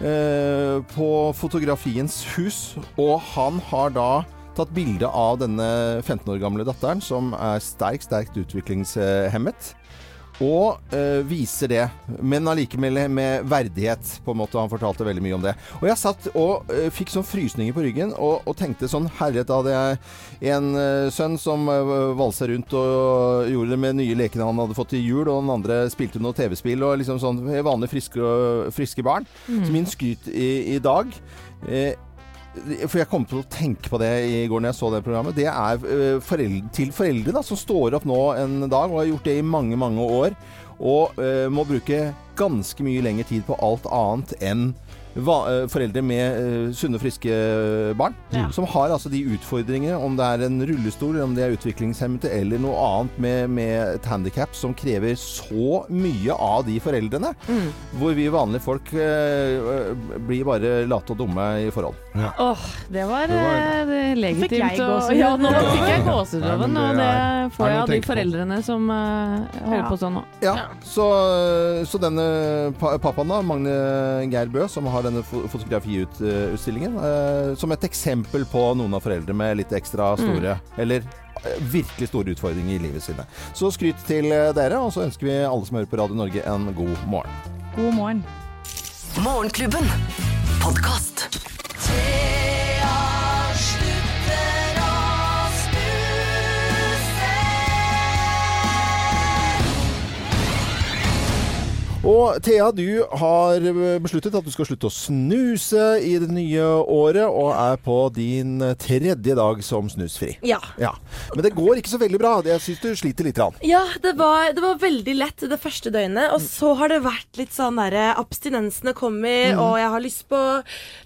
eh, på Fotografiens hus, og han har da tatt bilde av denne 15 år gamle datteren, som er sterkt, sterkt utviklingshemmet. Og øh, viser det, men allikevel med verdighet, på en måte. Han fortalte veldig mye om det. Og jeg satt og øh, fikk sånn frysninger på ryggen, og, og tenkte sånn Herlighet, da hadde jeg en øh, sønn som øh, valsa rundt og gjorde det med nye lekene han hadde fått til jul, og den andre spilte noe TV-spill, og liksom sånn vanlige friske, friske barn. Så min skryt i, i dag eh, for jeg kom til å tenke på det i går når jeg så det programmet. Det er eh, foreldre, til foreldre da, som står opp nå en dag og har gjort det i mange, mange år. Og uh, må bruke ganske mye lengre tid på alt annet enn foreldre med eh, sunne, friske barn. Ja. Som har altså de utfordringene, om det er en rullestol, eller om det er utviklingshemmede, eller noe annet med, med et handikap som krever så mye av de foreldrene. Hvor vi vanlige folk eh, blir bare late og dumme i forhold. Åh, det var, Det var- eh, det Fikk jeg legitimt. Ja, nå fikk jeg Nei, og det det får jeg av de på. foreldrene som eh, holder Ja. på sånn nå. Ja, så, så denne pappaen da, Magne Geir Bø, som har denne fotografiutstillingen, eh, som et eksempel på noen av foreldre med litt ekstra store, eller eh, virkelig store utfordringer i livet sine. Så skryt til eh, dere, og så ønsker vi alle som hører på Radio Norge en god morgen. God morgen. Morgenklubben. Podkast. Og Thea, du har besluttet at du skal slutte å snuse i det nye året, og er på din tredje dag som snusfri. Ja. Men det går ikke så veldig bra. Jeg syns du sliter litt. Rann. Ja, det var, det var veldig lett det første døgnet. Og så har det vært litt sånn derre Abstinensene kommer, Mm. og jeg har lyst på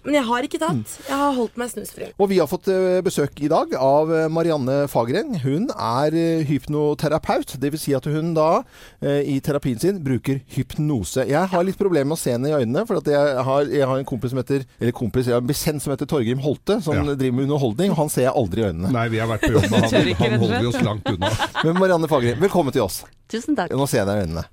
Men jeg har ikke tatt. Jeg har holdt meg snusfri. Og vi har fått eh, besøk i dag av eh, Marianne Fagreng. Hun er eh, hypnoterapeut. Dvs. Si at hun da eh, i terapien sin bruker hypnose. Jeg har litt problemer med å se henne i øynene, for at jeg, har, jeg har en kompis som heter Eller kompis, jeg har en bekjent som heter Torgrim Holte, som driver med underholdning. og Han ser jeg aldri i øynene. Nei, vi har vært på jobb med han. Han holder vi oss langt unna. Men Marianne Fagerli, velkommen til oss. Tusen takk. Nå ser jeg deg i øynene.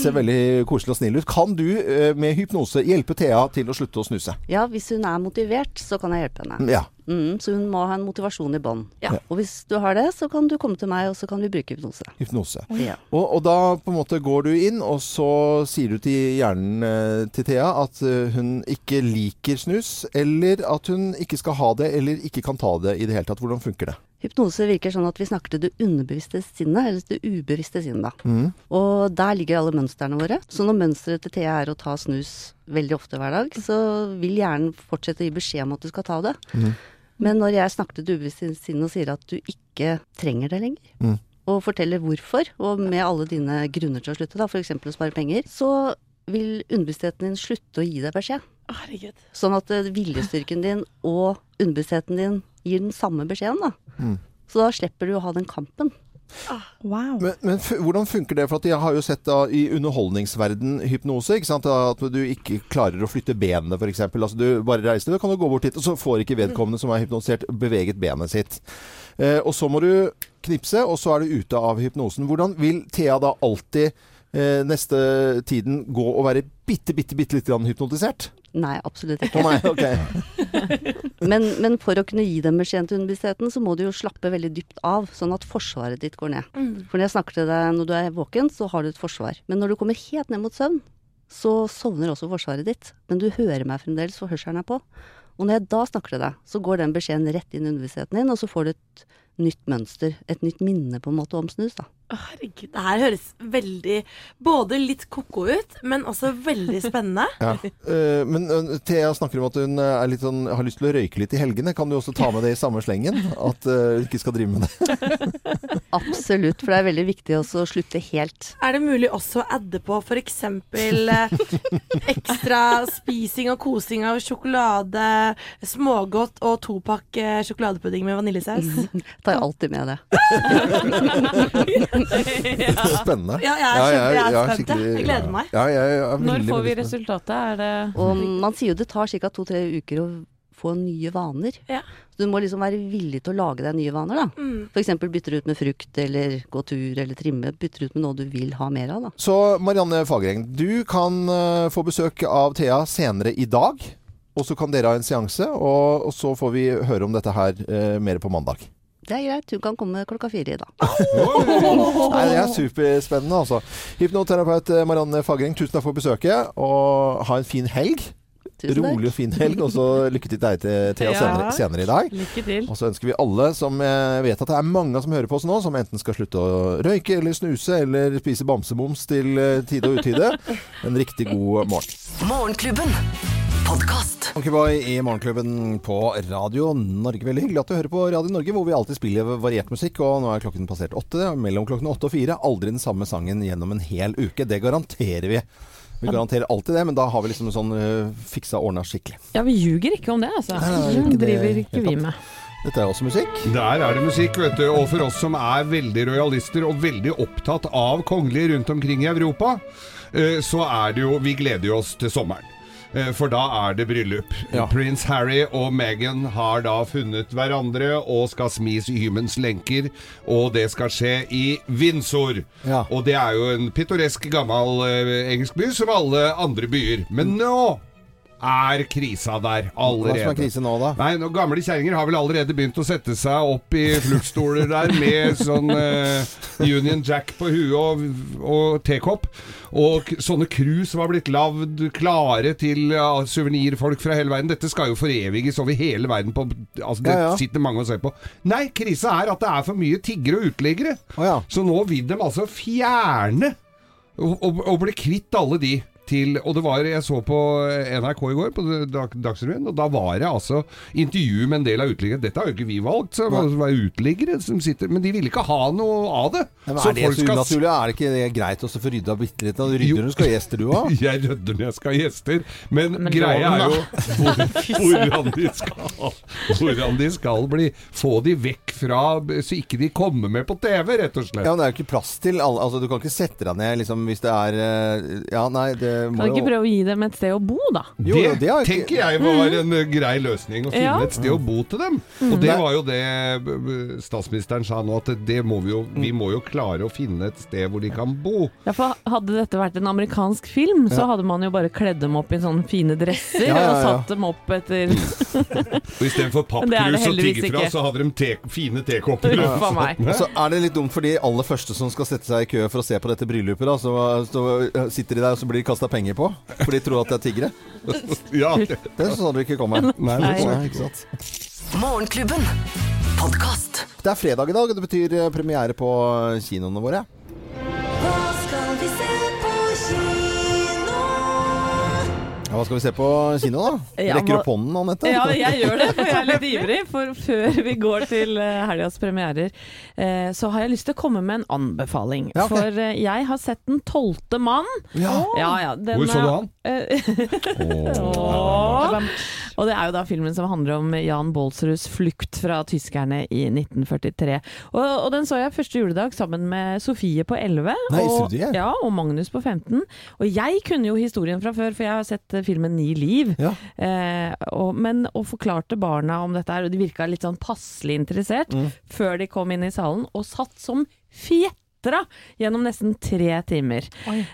Ser veldig koselig og snill ut. Kan du eh, med hypnose hjelpe Thea til å slutte å snuse? Ja, hvis hun er motivert, så kan jeg hjelpe henne. Ja. Mm, så hun må ha en motivasjon i bånn. Ja. Og hvis du har det, så kan du komme til meg, og så kan vi bruke hypnose. Hypnose. Ja. Og, og da på en måte går du inn, og så sier du til hjernen eh, til Thea at eh, hun ikke liker snus, eller at hun ikke skal ha det, eller ikke kan ta det i det hele tatt. Hvordan funker det? Hypnose virker sånn at vi snakker til det underbevisste sinnet, eller det ubevisste sinnet. da. Mm. Og der ligger alle mønstrene våre. Så når mønsteret til Thea er å ta snus veldig ofte hver dag, så vil hjernen fortsette å gi beskjed om at du skal ta det. Mm. Men når jeg snakker til det ubevisste sinnet og sier at du ikke trenger det lenger, Mm. og forteller hvorfor, og med alle dine grunner til å slutte, da, f.eks. å spare penger, så vil underbevisstheten din slutte å gi deg beskjed. Herregud. Sånn at eh, viljestyrken din og underbevisstheten din gir den samme beskjeden, da. Mm. Så da slipper du å ha den kampen. Wow. Men, men f hvordan funker det? For at jeg har jo sett da i underholdningsverden hypnose, ikke sant? at du ikke klarer å flytte benene f.eks. Altså du bare reiser deg, kan du gå bort hit, og så får ikke vedkommende som er hypnotisert beveget benet sitt. Eh, og så må du knipse, og så er du ute av hypnosen. Hvordan vil Thea da alltid eh, neste tiden gå og være bitte, bitte, bitte litt grann hypnotisert? Nei, absolutt ikke. Oh, nei, okay. men, men for å kunne gi dem beskjeden så må du jo slappe veldig dypt av, sånn at forsvaret ditt går ned. Mm. For når jeg snakker til deg når du er våken, så har du et forsvar. Men når du kommer helt ned mot søvn, så sovner også forsvaret ditt. Men du hører meg fremdeles, for hørselen er på. Og når jeg da snakker til deg, så går den beskjeden rett inn i underbevisstheten din, og så får du et nytt mønster, et nytt minne på en måte om snus, da. Herregud, det her høres veldig Både litt ko-ko ut, men også veldig spennende. Ja. Uh, men uh, Thea snakker om at hun eh, er litt sånn, har lyst til å røyke litt i helgene. Kan du også ta med det i samme slengen? At eh, hun ikke skal drive med det? Absolutt, for det er veldig viktig også å slutte helt. Er det mulig også å adde på f.eks. ekstra spising og kosing av sjokolade, smågodt og topakk sjokoladepudding med vaniljesaus? Tar jeg alltid med det. Spennende. Ja, jeg er ja, jeg er spent, skikkelig- jeg gleder meg. Ja, jeg er Når får vi resultatet? Er det Og man sier jo det tar ca. to-tre uker å få nye vaner. Ja. Så du må liksom være villig til å lage deg nye vaner, da. Mm. F.eks. bytte ut med frukt, eller gå tur, eller trimme. Bytter ut med noe du vil ha mer av, da. Så Marianne Fagereng, du kan eh, få besøk av Thea senere i dag. Og så kan dere ha en seanse, og, og så får vi høre om dette her eh, mer på mandag. Det er greit, hun kan komme klokka fire i dag. Nei, Det er superspennende, altså. Hypnoterapeut eh, Marianne Fagereng, tusen takk for besøket, og ha en fin helg. Tusen takk. Rolig og fin helg, og så lykke til deg til Thea Ja. senere, senere i dag. Lykke til. Og så ønsker vi alle som eh, vet at det er mange som hører på oss nå, som enten skal slutte å røyke eller snuse eller spise bamsemums til eh, tide og utide, en riktig god morgen. Morgenklubben. Podkast. Monkeyboy i Morgenklubben på Radio Norge. Veldig hyggelig at du hører på Radio Norge, hvor vi alltid spiller variert musikk. Og nå er klokken passert åtte. Mellom klokken åtte og fire. Aldri den samme sangen gjennom en hel uke. Det garanterer vi. Vi garanterer alltid det, men da har vi liksom sånn uh, fiksa ordna skikkelig. Ja, vi ljuger ikke om det, altså. Nei, nei, Det ikke det driver ikke vi med. Dette er også musikk. Der er det musikk, vet du. Og for oss som er veldig rojalister og veldig opptatt av kongelige rundt omkring i Europa, eh, så er det jo Vi gleder jo oss til sommeren. Eh, For da er det bryllup. Ja. Prins Harry og Meghan har da funnet hverandre og skal smis i hymens lenker. Og det skal skje i Windsor. Ja. Og det er jo en pittoresk gammel eh, engelsk by som alle andre byer. Men nå er krisa der Hva allerede. som er krise nå, da? Nei, no, gamle kjerringer har vel allerede begynt å sette seg opp i fluktstoler der med sånn eh, Union Jack på huet og, og tekopp. Og sånne krus har blitt lagd klare til ja, suvenirfolk fra hele verden. Dette skal jo foreviges over hele verden. På, altså, det Ja, ja. sitter mange og ser på. Nei, krisa er at det er for mye tiggere og uteliggere. Oh, ja. Så nå vil de altså fjerne Og, og, og bli kvitt alle de. Til, og det var, Jeg så på NRK i går, på Dag, Dagsrevyen, og da var det altså intervju med en del av uteliggerne. Dette har jo ikke vi valgt, så det var uteliggere som sitter Men de ville ikke ha noe av det. Ja, men er det så unaturlig? Er det ikke det greit å få rydda bitte litt? Du rydder du skal ha gjester, du òg? Jeg rydder når jeg skal ha gjester, men, Men greia er jo hvor, hvordan, de skal, hvordan de skal bli Få de vekk fra Så ikke de kommer med på TV, rett og slett. Ja, men det er jo ikke plass til alle Altså, Du kan ikke sette deg ned liksom, hvis det er eh, Ja, nei, det Kan du ikke jo prøve å gi dem et sted å bo, da? Jo, det, det har ikke- tenker jeg var en eh, grei løsning, å finne Ja. et sted å bo til dem. Mm. Og det var jo det statsministeren sa nå, at det må vi jo Vi må jo klare å finne et sted hvor de kan bo. Ja, for Hadde dette vært en amerikansk film, så Ja. hadde man jo bare kledd dem opp i sånne fine dresser Ja, ja, og satt dem opp etter Og istedenfor er pappkrus og heldigvis tigge fra, ikke. så hadde de te, fine tekopper. A så er det litt dumt for de aller første som skal sette seg i kø for å se på dette bryllupet. Da, så, så sitter de der og så blir de kasta penger på, for de tror at det er tiggere. ja, det, sa du ikke ikke komme. Nei. Nei, ikke sant? Morgenklubben. Podcast. Det er fredag i dag, og det betyr premiere på kinoene våre. Ja, hva skal vi se på kino, da? Ja, Rekker opp hånden, Anette? Ja, jeg gjør det, for jeg er litt ivrig. For før vi går til eh, helgas premierer, eh, så har jeg lyst til å komme med en anbefaling. Ja, okay. For eh, jeg har sett Den tolvte mann. Ja. ja, ja, den, Hvor så du han? Ååå. Åh. Og det er jo da filmen som handler om Jan Baalsruds flukt fra tyskerne i 1943. Og, og den så jeg første juledag sammen med Sofie på 11 Nei, og, ja, og Magnus på 15. Og jeg kunne jo historien fra før, for jeg har sett eh, filmen Ni liv. Eh, og, men og forklarte barna om dette her, og de virka litt sånn passelig interessert Mm. før de kom inn i salen, og satt som fjetra gjennom nesten tre timer.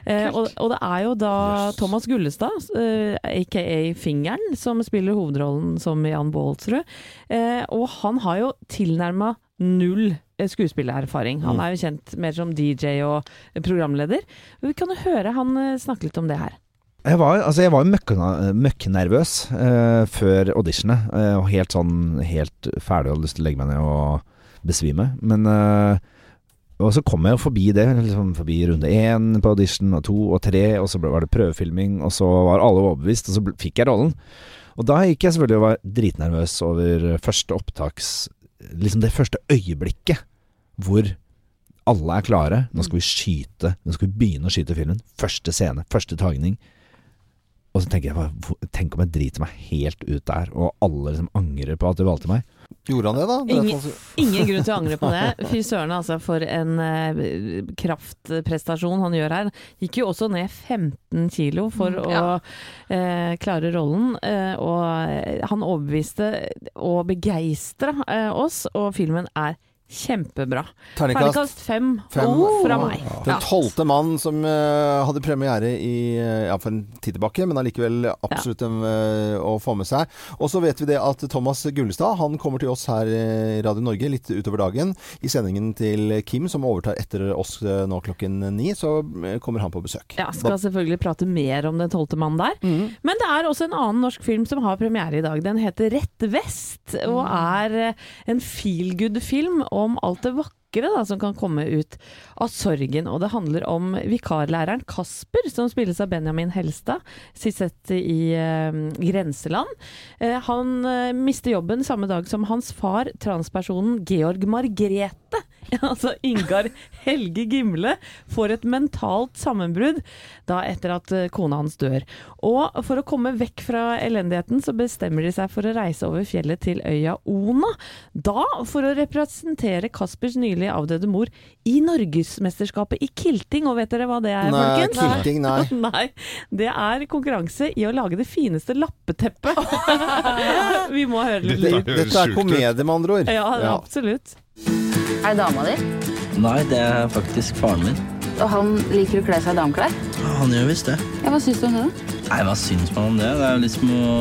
Eh, og, og det er jo da Thomas Gullestad, eh, aka Fingeren, som spiller hovedrollen som Jan Baalsrud. Eh, og han har jo tilnærma null eh, skuespillererfaring. Han Mm. er jo kjent mer som DJ og programleder. Vi kan jo høre han eh, snakke litt om det her. Jeg var, altså jeg var møkkena- møkknervøs eh, før auditionet. eh, og helt sånn helt ferdig og hadde lyst til å legge meg ned og besvime. Men eh, Og så kom jeg jo forbi det. Liksom forbi runde én på audition, og to og tre, og så var det prøvefilming, og så var alle overbevist, og så fikk jeg rollen. Og da gikk jeg selvfølgelig og var dritnervøs over første opptaks Liksom det første øyeblikket hvor alle er klare. Nå skal vi skyte. Nå skal vi begynne å skyte filmen. Første scene, første tagning. Og så tenker jeg Tenk om jeg driter meg helt ut der, og alle liksom angrer på at de valgte meg. Gjorde han det, da? Ingen, ingen grunn til å angre på det. Fy søren, altså, for en eh, kraftprestasjon han gjør her. Gikk jo også ned 15 kilo for Mm, å ja. eh, klare rollen. Eh, og han overbeviste og begeistra eh, oss, og filmen er kjempebra. Terningkast fem, Fem. oh, fra meg. Den tolvte mann som uh, hadde premiere i, eh, ja, for en tid tilbake, men allikevel absolutt en, uh, å få med seg. Og så vet vi det at Thomas Gullestad han kommer til oss her i Radio Norge litt utover dagen. I sendingen til Kim, som overtar etter oss nå klokken ni, så kommer han på besøk. Ja, skal selvfølgelig prate mer om Den tolvte mann der. Mm. Men det er også en annen norsk film som har premiere i dag. Den heter Rett vest, og er eh, en feel good-film om alt det vakre da, som kan komme ut av sorgen. Og det handler om vikarlæreren Kasper, som spilles av Benjamin Helstad, sist sett i eh, Grenseland. Eh, han eh, mister jobben samme dag som hans far, transpersonen Georg Margrete, altså Ingar Helge Gimle, får et mentalt sammenbrudd da etter at kona hans dør. Og for å komme vekk fra elendigheten, så bestemmer de seg for å reise over fjellet til øya Ona. Da for å representere Kaspers nylig avdøde mor i Norgesmesterskapet i kilting. Og vet dere hva det er, Nei, folkens? kilting, nei. nei. Det er konkurranse i å lage det fineste lappeteppet. Vi må høre litt Dette, lyd. dette er komedie, med andre ord. Ja, absolutt. Er det dama di? Nei, det er faktisk faren min. Og han liker å kle seg i dameklær? Han gjør visst det. Ja, Hva syns du om det? Nei, hva syns man om det? Det er jo liksom å,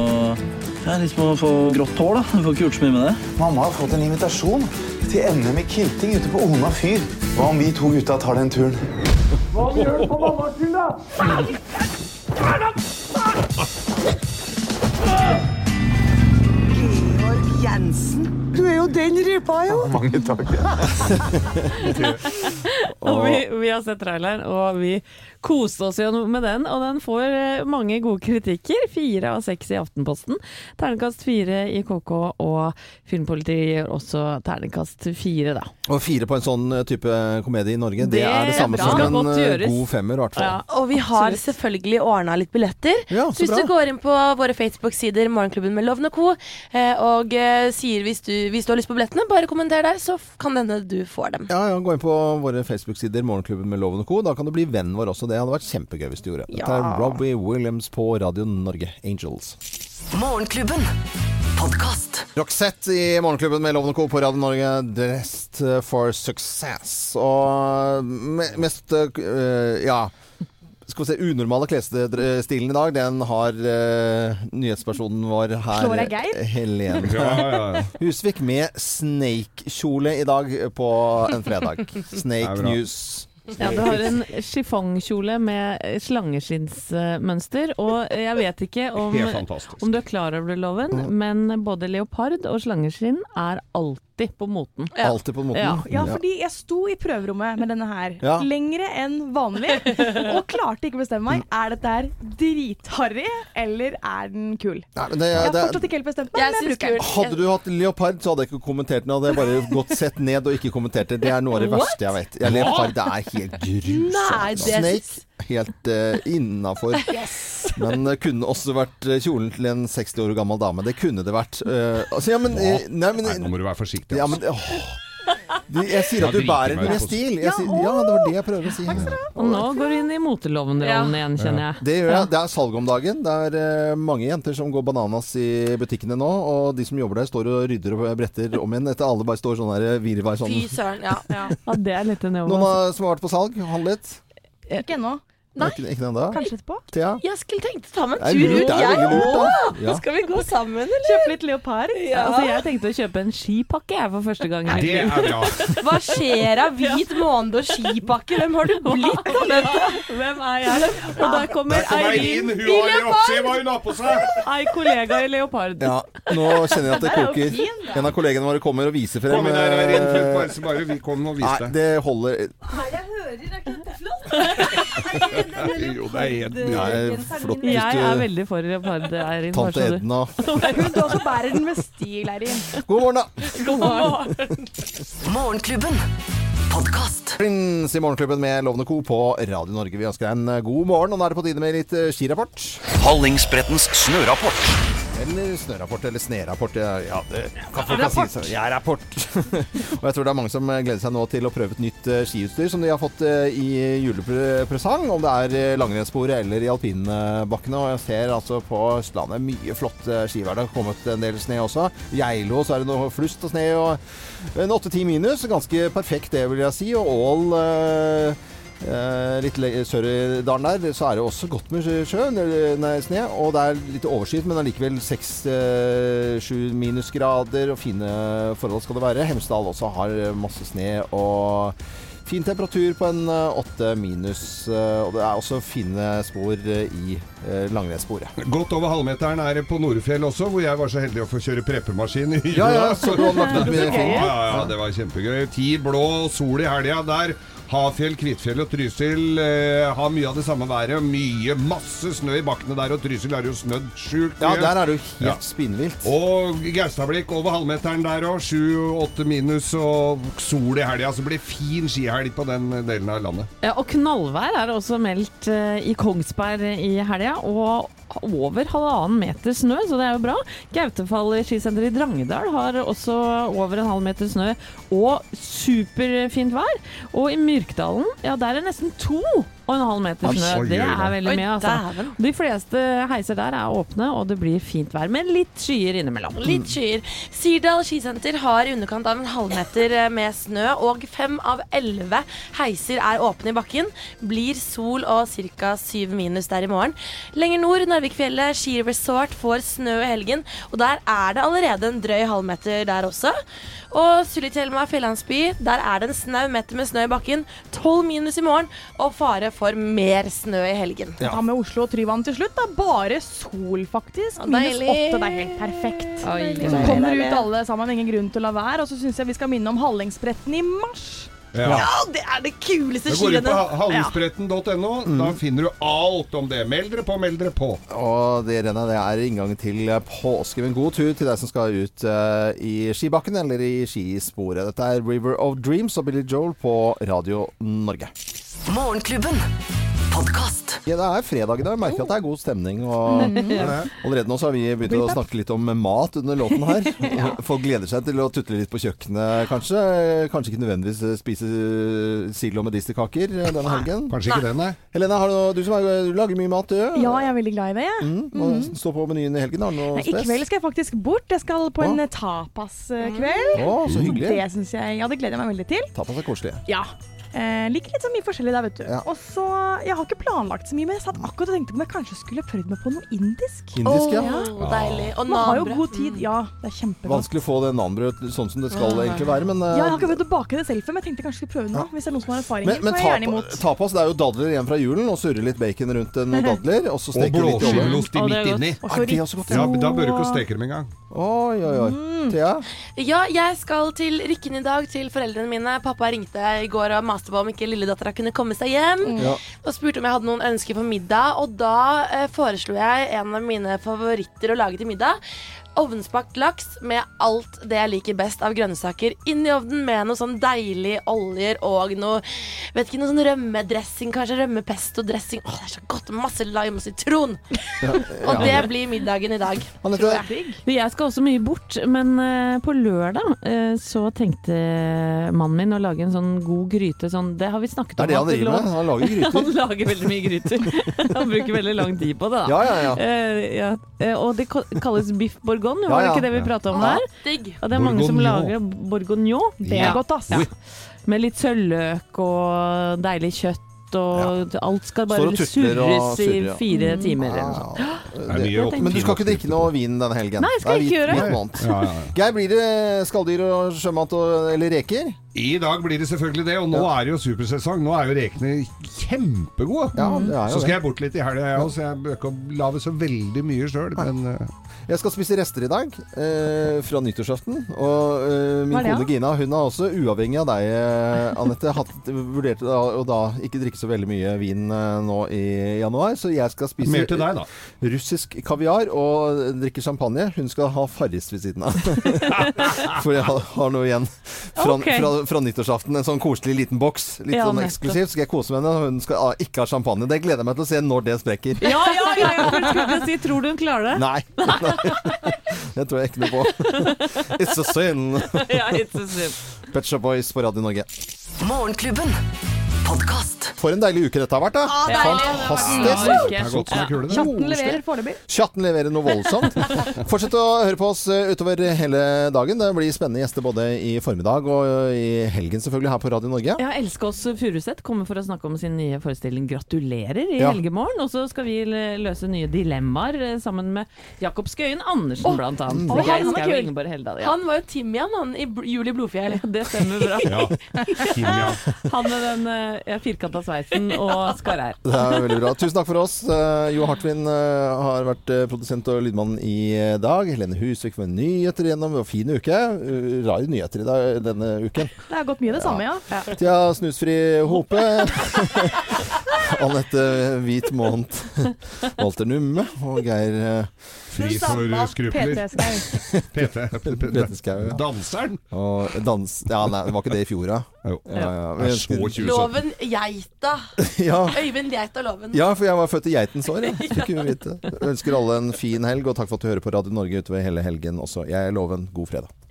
det er litt som å få grått hår, da. Du får ikke gjort så mye med det. Mamma har fått en invitasjon til NM i kilting ute på Ona fyr. Hva om vi to gutta tar den turen? Hva gjør du på mammas skyld, da? Georg Jensen. Du er jo den rypa, jo. Mange takk. Og vi, vi har sett traileren, og vi koste oss jo med den. Og den får eh, mange gode kritikker. Fire av seks i Aftenposten. Ternekast fire i KK, og Filmpolitiet gjør også ternekast fire, da. Og fire på en sånn eh, type komedie i Norge, det, Det er det samme som en eh, god femmer, i hvert fall. Og vi har selvfølgelig ordna litt billetter. Ja, så så hvis bra. du går inn på våre Facebook-sider, Morgenklubben med lovende og Co., eh, og eh, sier hvis du, hvis du har lyst på billettene, bare kommenter der, så kan kan denne du får dem. Ja, ja, Gå inn på våre Facebook-sider, Morgenklubben med Loven og Co. Da kan du bli vennen vår også. Det hadde vært kjempegøy hvis du gjorde. Dette er Robbie Williams på Radio Norge, Angels. Morgenklubben. Podcast. Roxette i Morgenklubben med Loven Co. på Radio Norge, Dressed for Success. Og mest uh, ja skal vi se, unormale klesstilen i dag, den har uh, nyhetspersonen vår her, Slår deg, Geir? Helene Ja, ja, ja. Husvik, med Snake-kjole i dag på en fredag. Snake. News. Ja, du har en chiffongkjole med slangeskinnsmønster, og jeg vet ikke om, om du er klar over det, Loven, men både leopard og slangeskinn er alltid på moten. Alltid på moten. Ja. Ja, fordi jeg sto i prøverommet med denne her Ja. lengre enn vanlig, og klarte ikke å bestemme meg. Er dette her dritharry, eller er den kul? Nei, men det, Jeg har det, fortsatt ikke helt bestemt meg, Jeg men jeg bruker den. Hadde du hatt leopard, så hadde jeg ikke kommentert den. Hadde jeg bare gått sett ned og ikke kommentert det. Det er noe av det What? verste jeg vet. Ja, leopard det er helt grusomt. Nei, det Snake helt uh, innafor. Men det kunne også vært eh, kjolen til en 60 år gammel dame. Det kunne det vært. Uh, altså, ja, men, eh, nei, men, Nei, nå må du være forsiktig. ja, altså. men åh. Jeg sier at du bærer den med stil. Jeg sier, ja, det var det jeg prøvde å si. Og nå går du inn i moteloven-rollen igjen, kjenner jeg. Det gjør jeg. Det er salg om dagen. Det er eh, mange jenter som går bananas i butikkene nå. Og de som jobber der, står og rydder og bretter om igjen. Etter alle bare står sånn her virvar sånn. Fy søren. Ja, ja. Ja, det er litt en jobb. Noen som har vært på salg? Handlet? Ikke ennå. Nei. Ikke, ikke ennå? Kanskje etterpå. Thea? Jeg skulle tenkt å ta er en tur ut, jeg da. òg! Ja. Skal vi gå sammen, eller? Kjøpe litt leopard. Ja. Altså, jeg tenkte å kjøpe en skipakke jeg for første gang Det er bra. Hva skjer av hvit måned og skipakke? Hvem har du blitt? Annette? Hvem er jeg? Og der kommer Eirin, i seg! ei kollega i leopard. Ja, nå kjenner jeg at det er koker. En av kollegene våre kommer og viser frem. Kom inn her, Eirin. eh, bare, bare vi kom og vis Nei, det. det holder. Jo, det er helt Det er flott hvis Jeg er du veldig for leopard, Eirin. bare Tante Edna. Hun du også bærer den med stil, Eirin. God morgen, da! God morgen. Morgenklubben. Podkast. Prins i Morgenklubben med Lovende Co. på Radio Norge. Vi ønsker deg en eh, god morgen, og nå er det på tide med litt eh, skirapport. Hallingsbrettens snørapport. Eller snørapport, eller snerapport. Ja, det kan folk si så. Ja, rapport. og jeg tror det er mange som eh, gleder seg nå til å prøve et nytt skiutstyr som de har fått i julepresang. Om det er langrennssporet eller i alpinbakkene. Og jeg ser altså på Østlandet mye flott skivær. Det har kommet en del snø også. I Geilo så er det noe flust og snø. Og en 8-10 minus. Ganske perfekt, det vil jeg si. Og Ål eh, Eh, litt sør i dalen der, så er det også godt med sjø, nei, sne. Og det er litt overskyet, men allikevel 6-7 minusgrader og fine forhold skal det være. Hemsedal også har masse sne og fin temperatur på en åtte 8 minus. eh, Og det er også fine spor eh, i eh, langrennssporet. Godt over halvmeteren er det på Nordfjell også, hvor jeg var så heldig å få kjøre preppemaskin i jula. Ja, ja, ja, det var kjempegøy. Ti blå sol i helga der. Hafjell, Kvitfjell og Trysil eh, har mye av det samme været. Mye, masse snø i bakkene der, og Trysil har jo snødd sjukt Ja, der er det jo helt Ja. spinnvilt. Og Gaustablikk over halvmeteren der òg. Sju-åtte minus og sol i helga. Så det blir fin skihelg på den delen av landet. Ja, og knallvær er også meldt eh, i Kongsberg i helga, og over halvannen meter snø, så det er jo bra. Gautefall skisenter i Drangedal har også over en halv meter snø og superfint vær. Og i Myrkdalen, ja der er nesten to og en halv meter snø. Det er veldig mye, altså. De fleste heiser der er åpne, og det blir fint vær, med litt skyer innimellom. Litt skyer. Sirdal skisenter har i underkant av en halvmeter eh, med snø, og fem av elleve heiser er åpne i bakken. Blir sol og ca. syv minus der i morgen. Lenger nord, Narvikfjellet skiresort får snø i helgen, og der er det allerede en drøy halvmeter der også. Og Sulitjelma fjellandsby, der er det en snau meter med snø i bakken. Tolv minus i morgen, og fare for mer snø i helgen. Ta med Oslo og Tryvann til slutt. Da. Bare sol, faktisk. Ja, Minus åtte. Det er helt perfekt. Oi, Så kommer ut alle sammen, ingen grunn til å la være. Og så syns jeg vi skal minne om Hallingsbretten i mars. Ja. det er det kuleste Da går inn på hallingsbretten.no. Mm. Da finner du alt om det. Meld dere på, meld dere på. Og det rennet det er inngang til påske. Men god tur til deg som skal ut uh, i skibakken eller i skisporet. Dette er River of Dreams og Billy Joel på Radio Norge. Morgenklubben. Podkast. Ja, det er fredag i dag. Jeg merker at det er god stemning. Og allerede nå så har vi begynt å snakke litt om mat under låten her. Folk gleder seg til å tutle litt på kjøkkenet, kanskje. Kanskje ikke nødvendigvis spise silo med medisterkaker denne helgen. Kanskje ikke den, nei. Helene, har du, du som er, du lager mye mat, du? Ja, jeg er veldig glad i det. Mm, hva står på menyen i helgen? Har du noe Nei, I kveld skal jeg faktisk bort. Jeg skal på en tapaskveld. Oh, så hyggelig. Det jeg, ja, det gleder jeg meg veldig til. Tapas er koselig. Ja. Eh, liker litt så mye forskjellig der, vet du. Ja. Og så, Jeg har ikke planlagt så mye, men jeg satt akkurat og tenkte på om jeg kanskje skulle prøvd meg på noe indisk. Indisk, ja. Åh, deilig. Og Man har jo god tid. Ja, det er kjempegodt. Vanskelig å få det nanbrødet sånn som det skal Ja. egentlig være, men, uh, Ja, jeg har ikke prøvd å bake det selv før, men jeg tenkte kanskje jeg skulle prøve noe. Hvis det er noen som har erfaringer, men, men så er jeg gjerne imot. tapas det er jo dadler igjen fra julen, og surre litt bacon rundt en noen dadler. Og så Og steke litt i ovnen. blåskjellost midt inni. Er det også godt? Ja, da bør du ikke steke dem engang. Oi, oi, oi. Mm. Thea? Ja, jeg skal til Rykken i dag, til foreldrene mine. Pappa ringte i går og maste på om ikke lilledattera kunne komme seg hjem. Ja. Og spurte om jeg hadde noen ønsker for middag. Og da eh, foreslo jeg en av mine favoritter å lage til middag. Ovnsbakt laks med alt det jeg liker best av grønnsaker inn i ovnen med noe sånn deilig oljer og noe Vet ikke, noe sånn rømmedressing, kanskje rømmepesto-dressing. Åh, det er så godt! Masse lime og sitron. Og det blir middagen i dag. tror jeg. Jeg skal også mye bort, men eh, på lørdag eh, så tenkte mannen min å lage en sånn god gryte. Sånn, det har vi snakket Det er om. det han driver med. Han lager gryter. han lager veldig mye gryter. han bruker veldig lang tid på det, da. Ja, ja, ja. Eh, ja. Eh, og det kalles biff bourgogne, Ja, var det ja. ikke det vi prata om Ja. der? Digg. Og det er mange som lager bourguignon. Det er godt, ass. Ja. Med litt sølvløk og deilig kjøtt. Og alt skal bare surres i ja. fire Mm. timer. Eller noe. Det Det- Men du skal ikke drikke noe vin denne helgen? Nei, skal jeg ikke hvit- gjøre. det. Ja, ja, ja. Geir, blir det skalldyr og sjømat og, eller reker? I dag blir det selvfølgelig det, og nå er det jo supersesong. Nå er jo rekene kjempegode. Ja, jo så skal jeg bort litt i helga, jeg òg, så jeg bør ikke lage så veldig mye sjøl. Men eh, Jeg skal spise rester i dag, eh, fra nyttårsaften. Og eh, min kone? Gina hun har også, uavhengig av deg, eh, Anette, hatt, vurdert da, å da ikke drikke så veldig mye vin eh, nå i januar. Så jeg skal spise Mer til deg, da. russisk kaviar og drikke champagne. Hun skal ha Farris ved siden av. For jeg har, har noe igjen fra, okay. fra, fra nyttårsaften. En sånn koselig liten boks. Litt Ja, sånn eksklusivt. Skal jeg kose med henne, hun skal ah, ikke ha champagne. Det gleder jeg meg til å se når det sprekker. Ja, ja, ja! ja for skulle si, tror du hun klarer det? Nei. det tror jeg ikke noe på. It's a sin. Ja, it's a sin. Pet Shop Boys på Radio Norge. Morgenklubben. For en deilig uke dette har vært, da. Ja. Fantastisk. Chatten leverer foreløpig. Chatten leverer noe voldsomt. Fortsett å høre på oss eh, utover hele dagen. Det blir spennende gjester både i formiddag og i helgen selvfølgelig her på Radio Norge. Ja, oss Furuseth kommer for å snakke om sin nye forestilling 'Gratulerer' i Ja. helgemorgen. Og så skal vi løse nye dilemmaer eh, sammen med Jakob Skøyen Andersen, oh, blant annet. og han var Heldal. Ja. Han var jo Timian, han, i Juli Blodfjell. Det stemmer bra. Ja. Timian. Han med den uh, ja, firkanta sveisen og skarre-r. Det er veldig bra. Tusen takk for oss. Eh, Jo Hartvin eh, har vært eh, produsent og lydmann i dag. Helene Husvik med nyheter gjennom. Var fin uke. Rare nyheter i dag, denne uken. Det har gått mye det samme, ja. Tja Snusfri Hope. Anette Hvit Måned. Walter Numme og Geir Fri for skrupler. PT Skau. Danseren. Og dans... Ja, nei, det var ikke det i fjor, da? Jo. Ja, ja. Er så Loven Geita. Ja. Øyvind Geita Loven. Ja, for jeg var født i geitens år. Jeg fikk jo vite. Jeg ønsker alle en fin helg, og takk for at du hører på Radio Norge utover hele helgen også. Jeg er Loven. God fredag.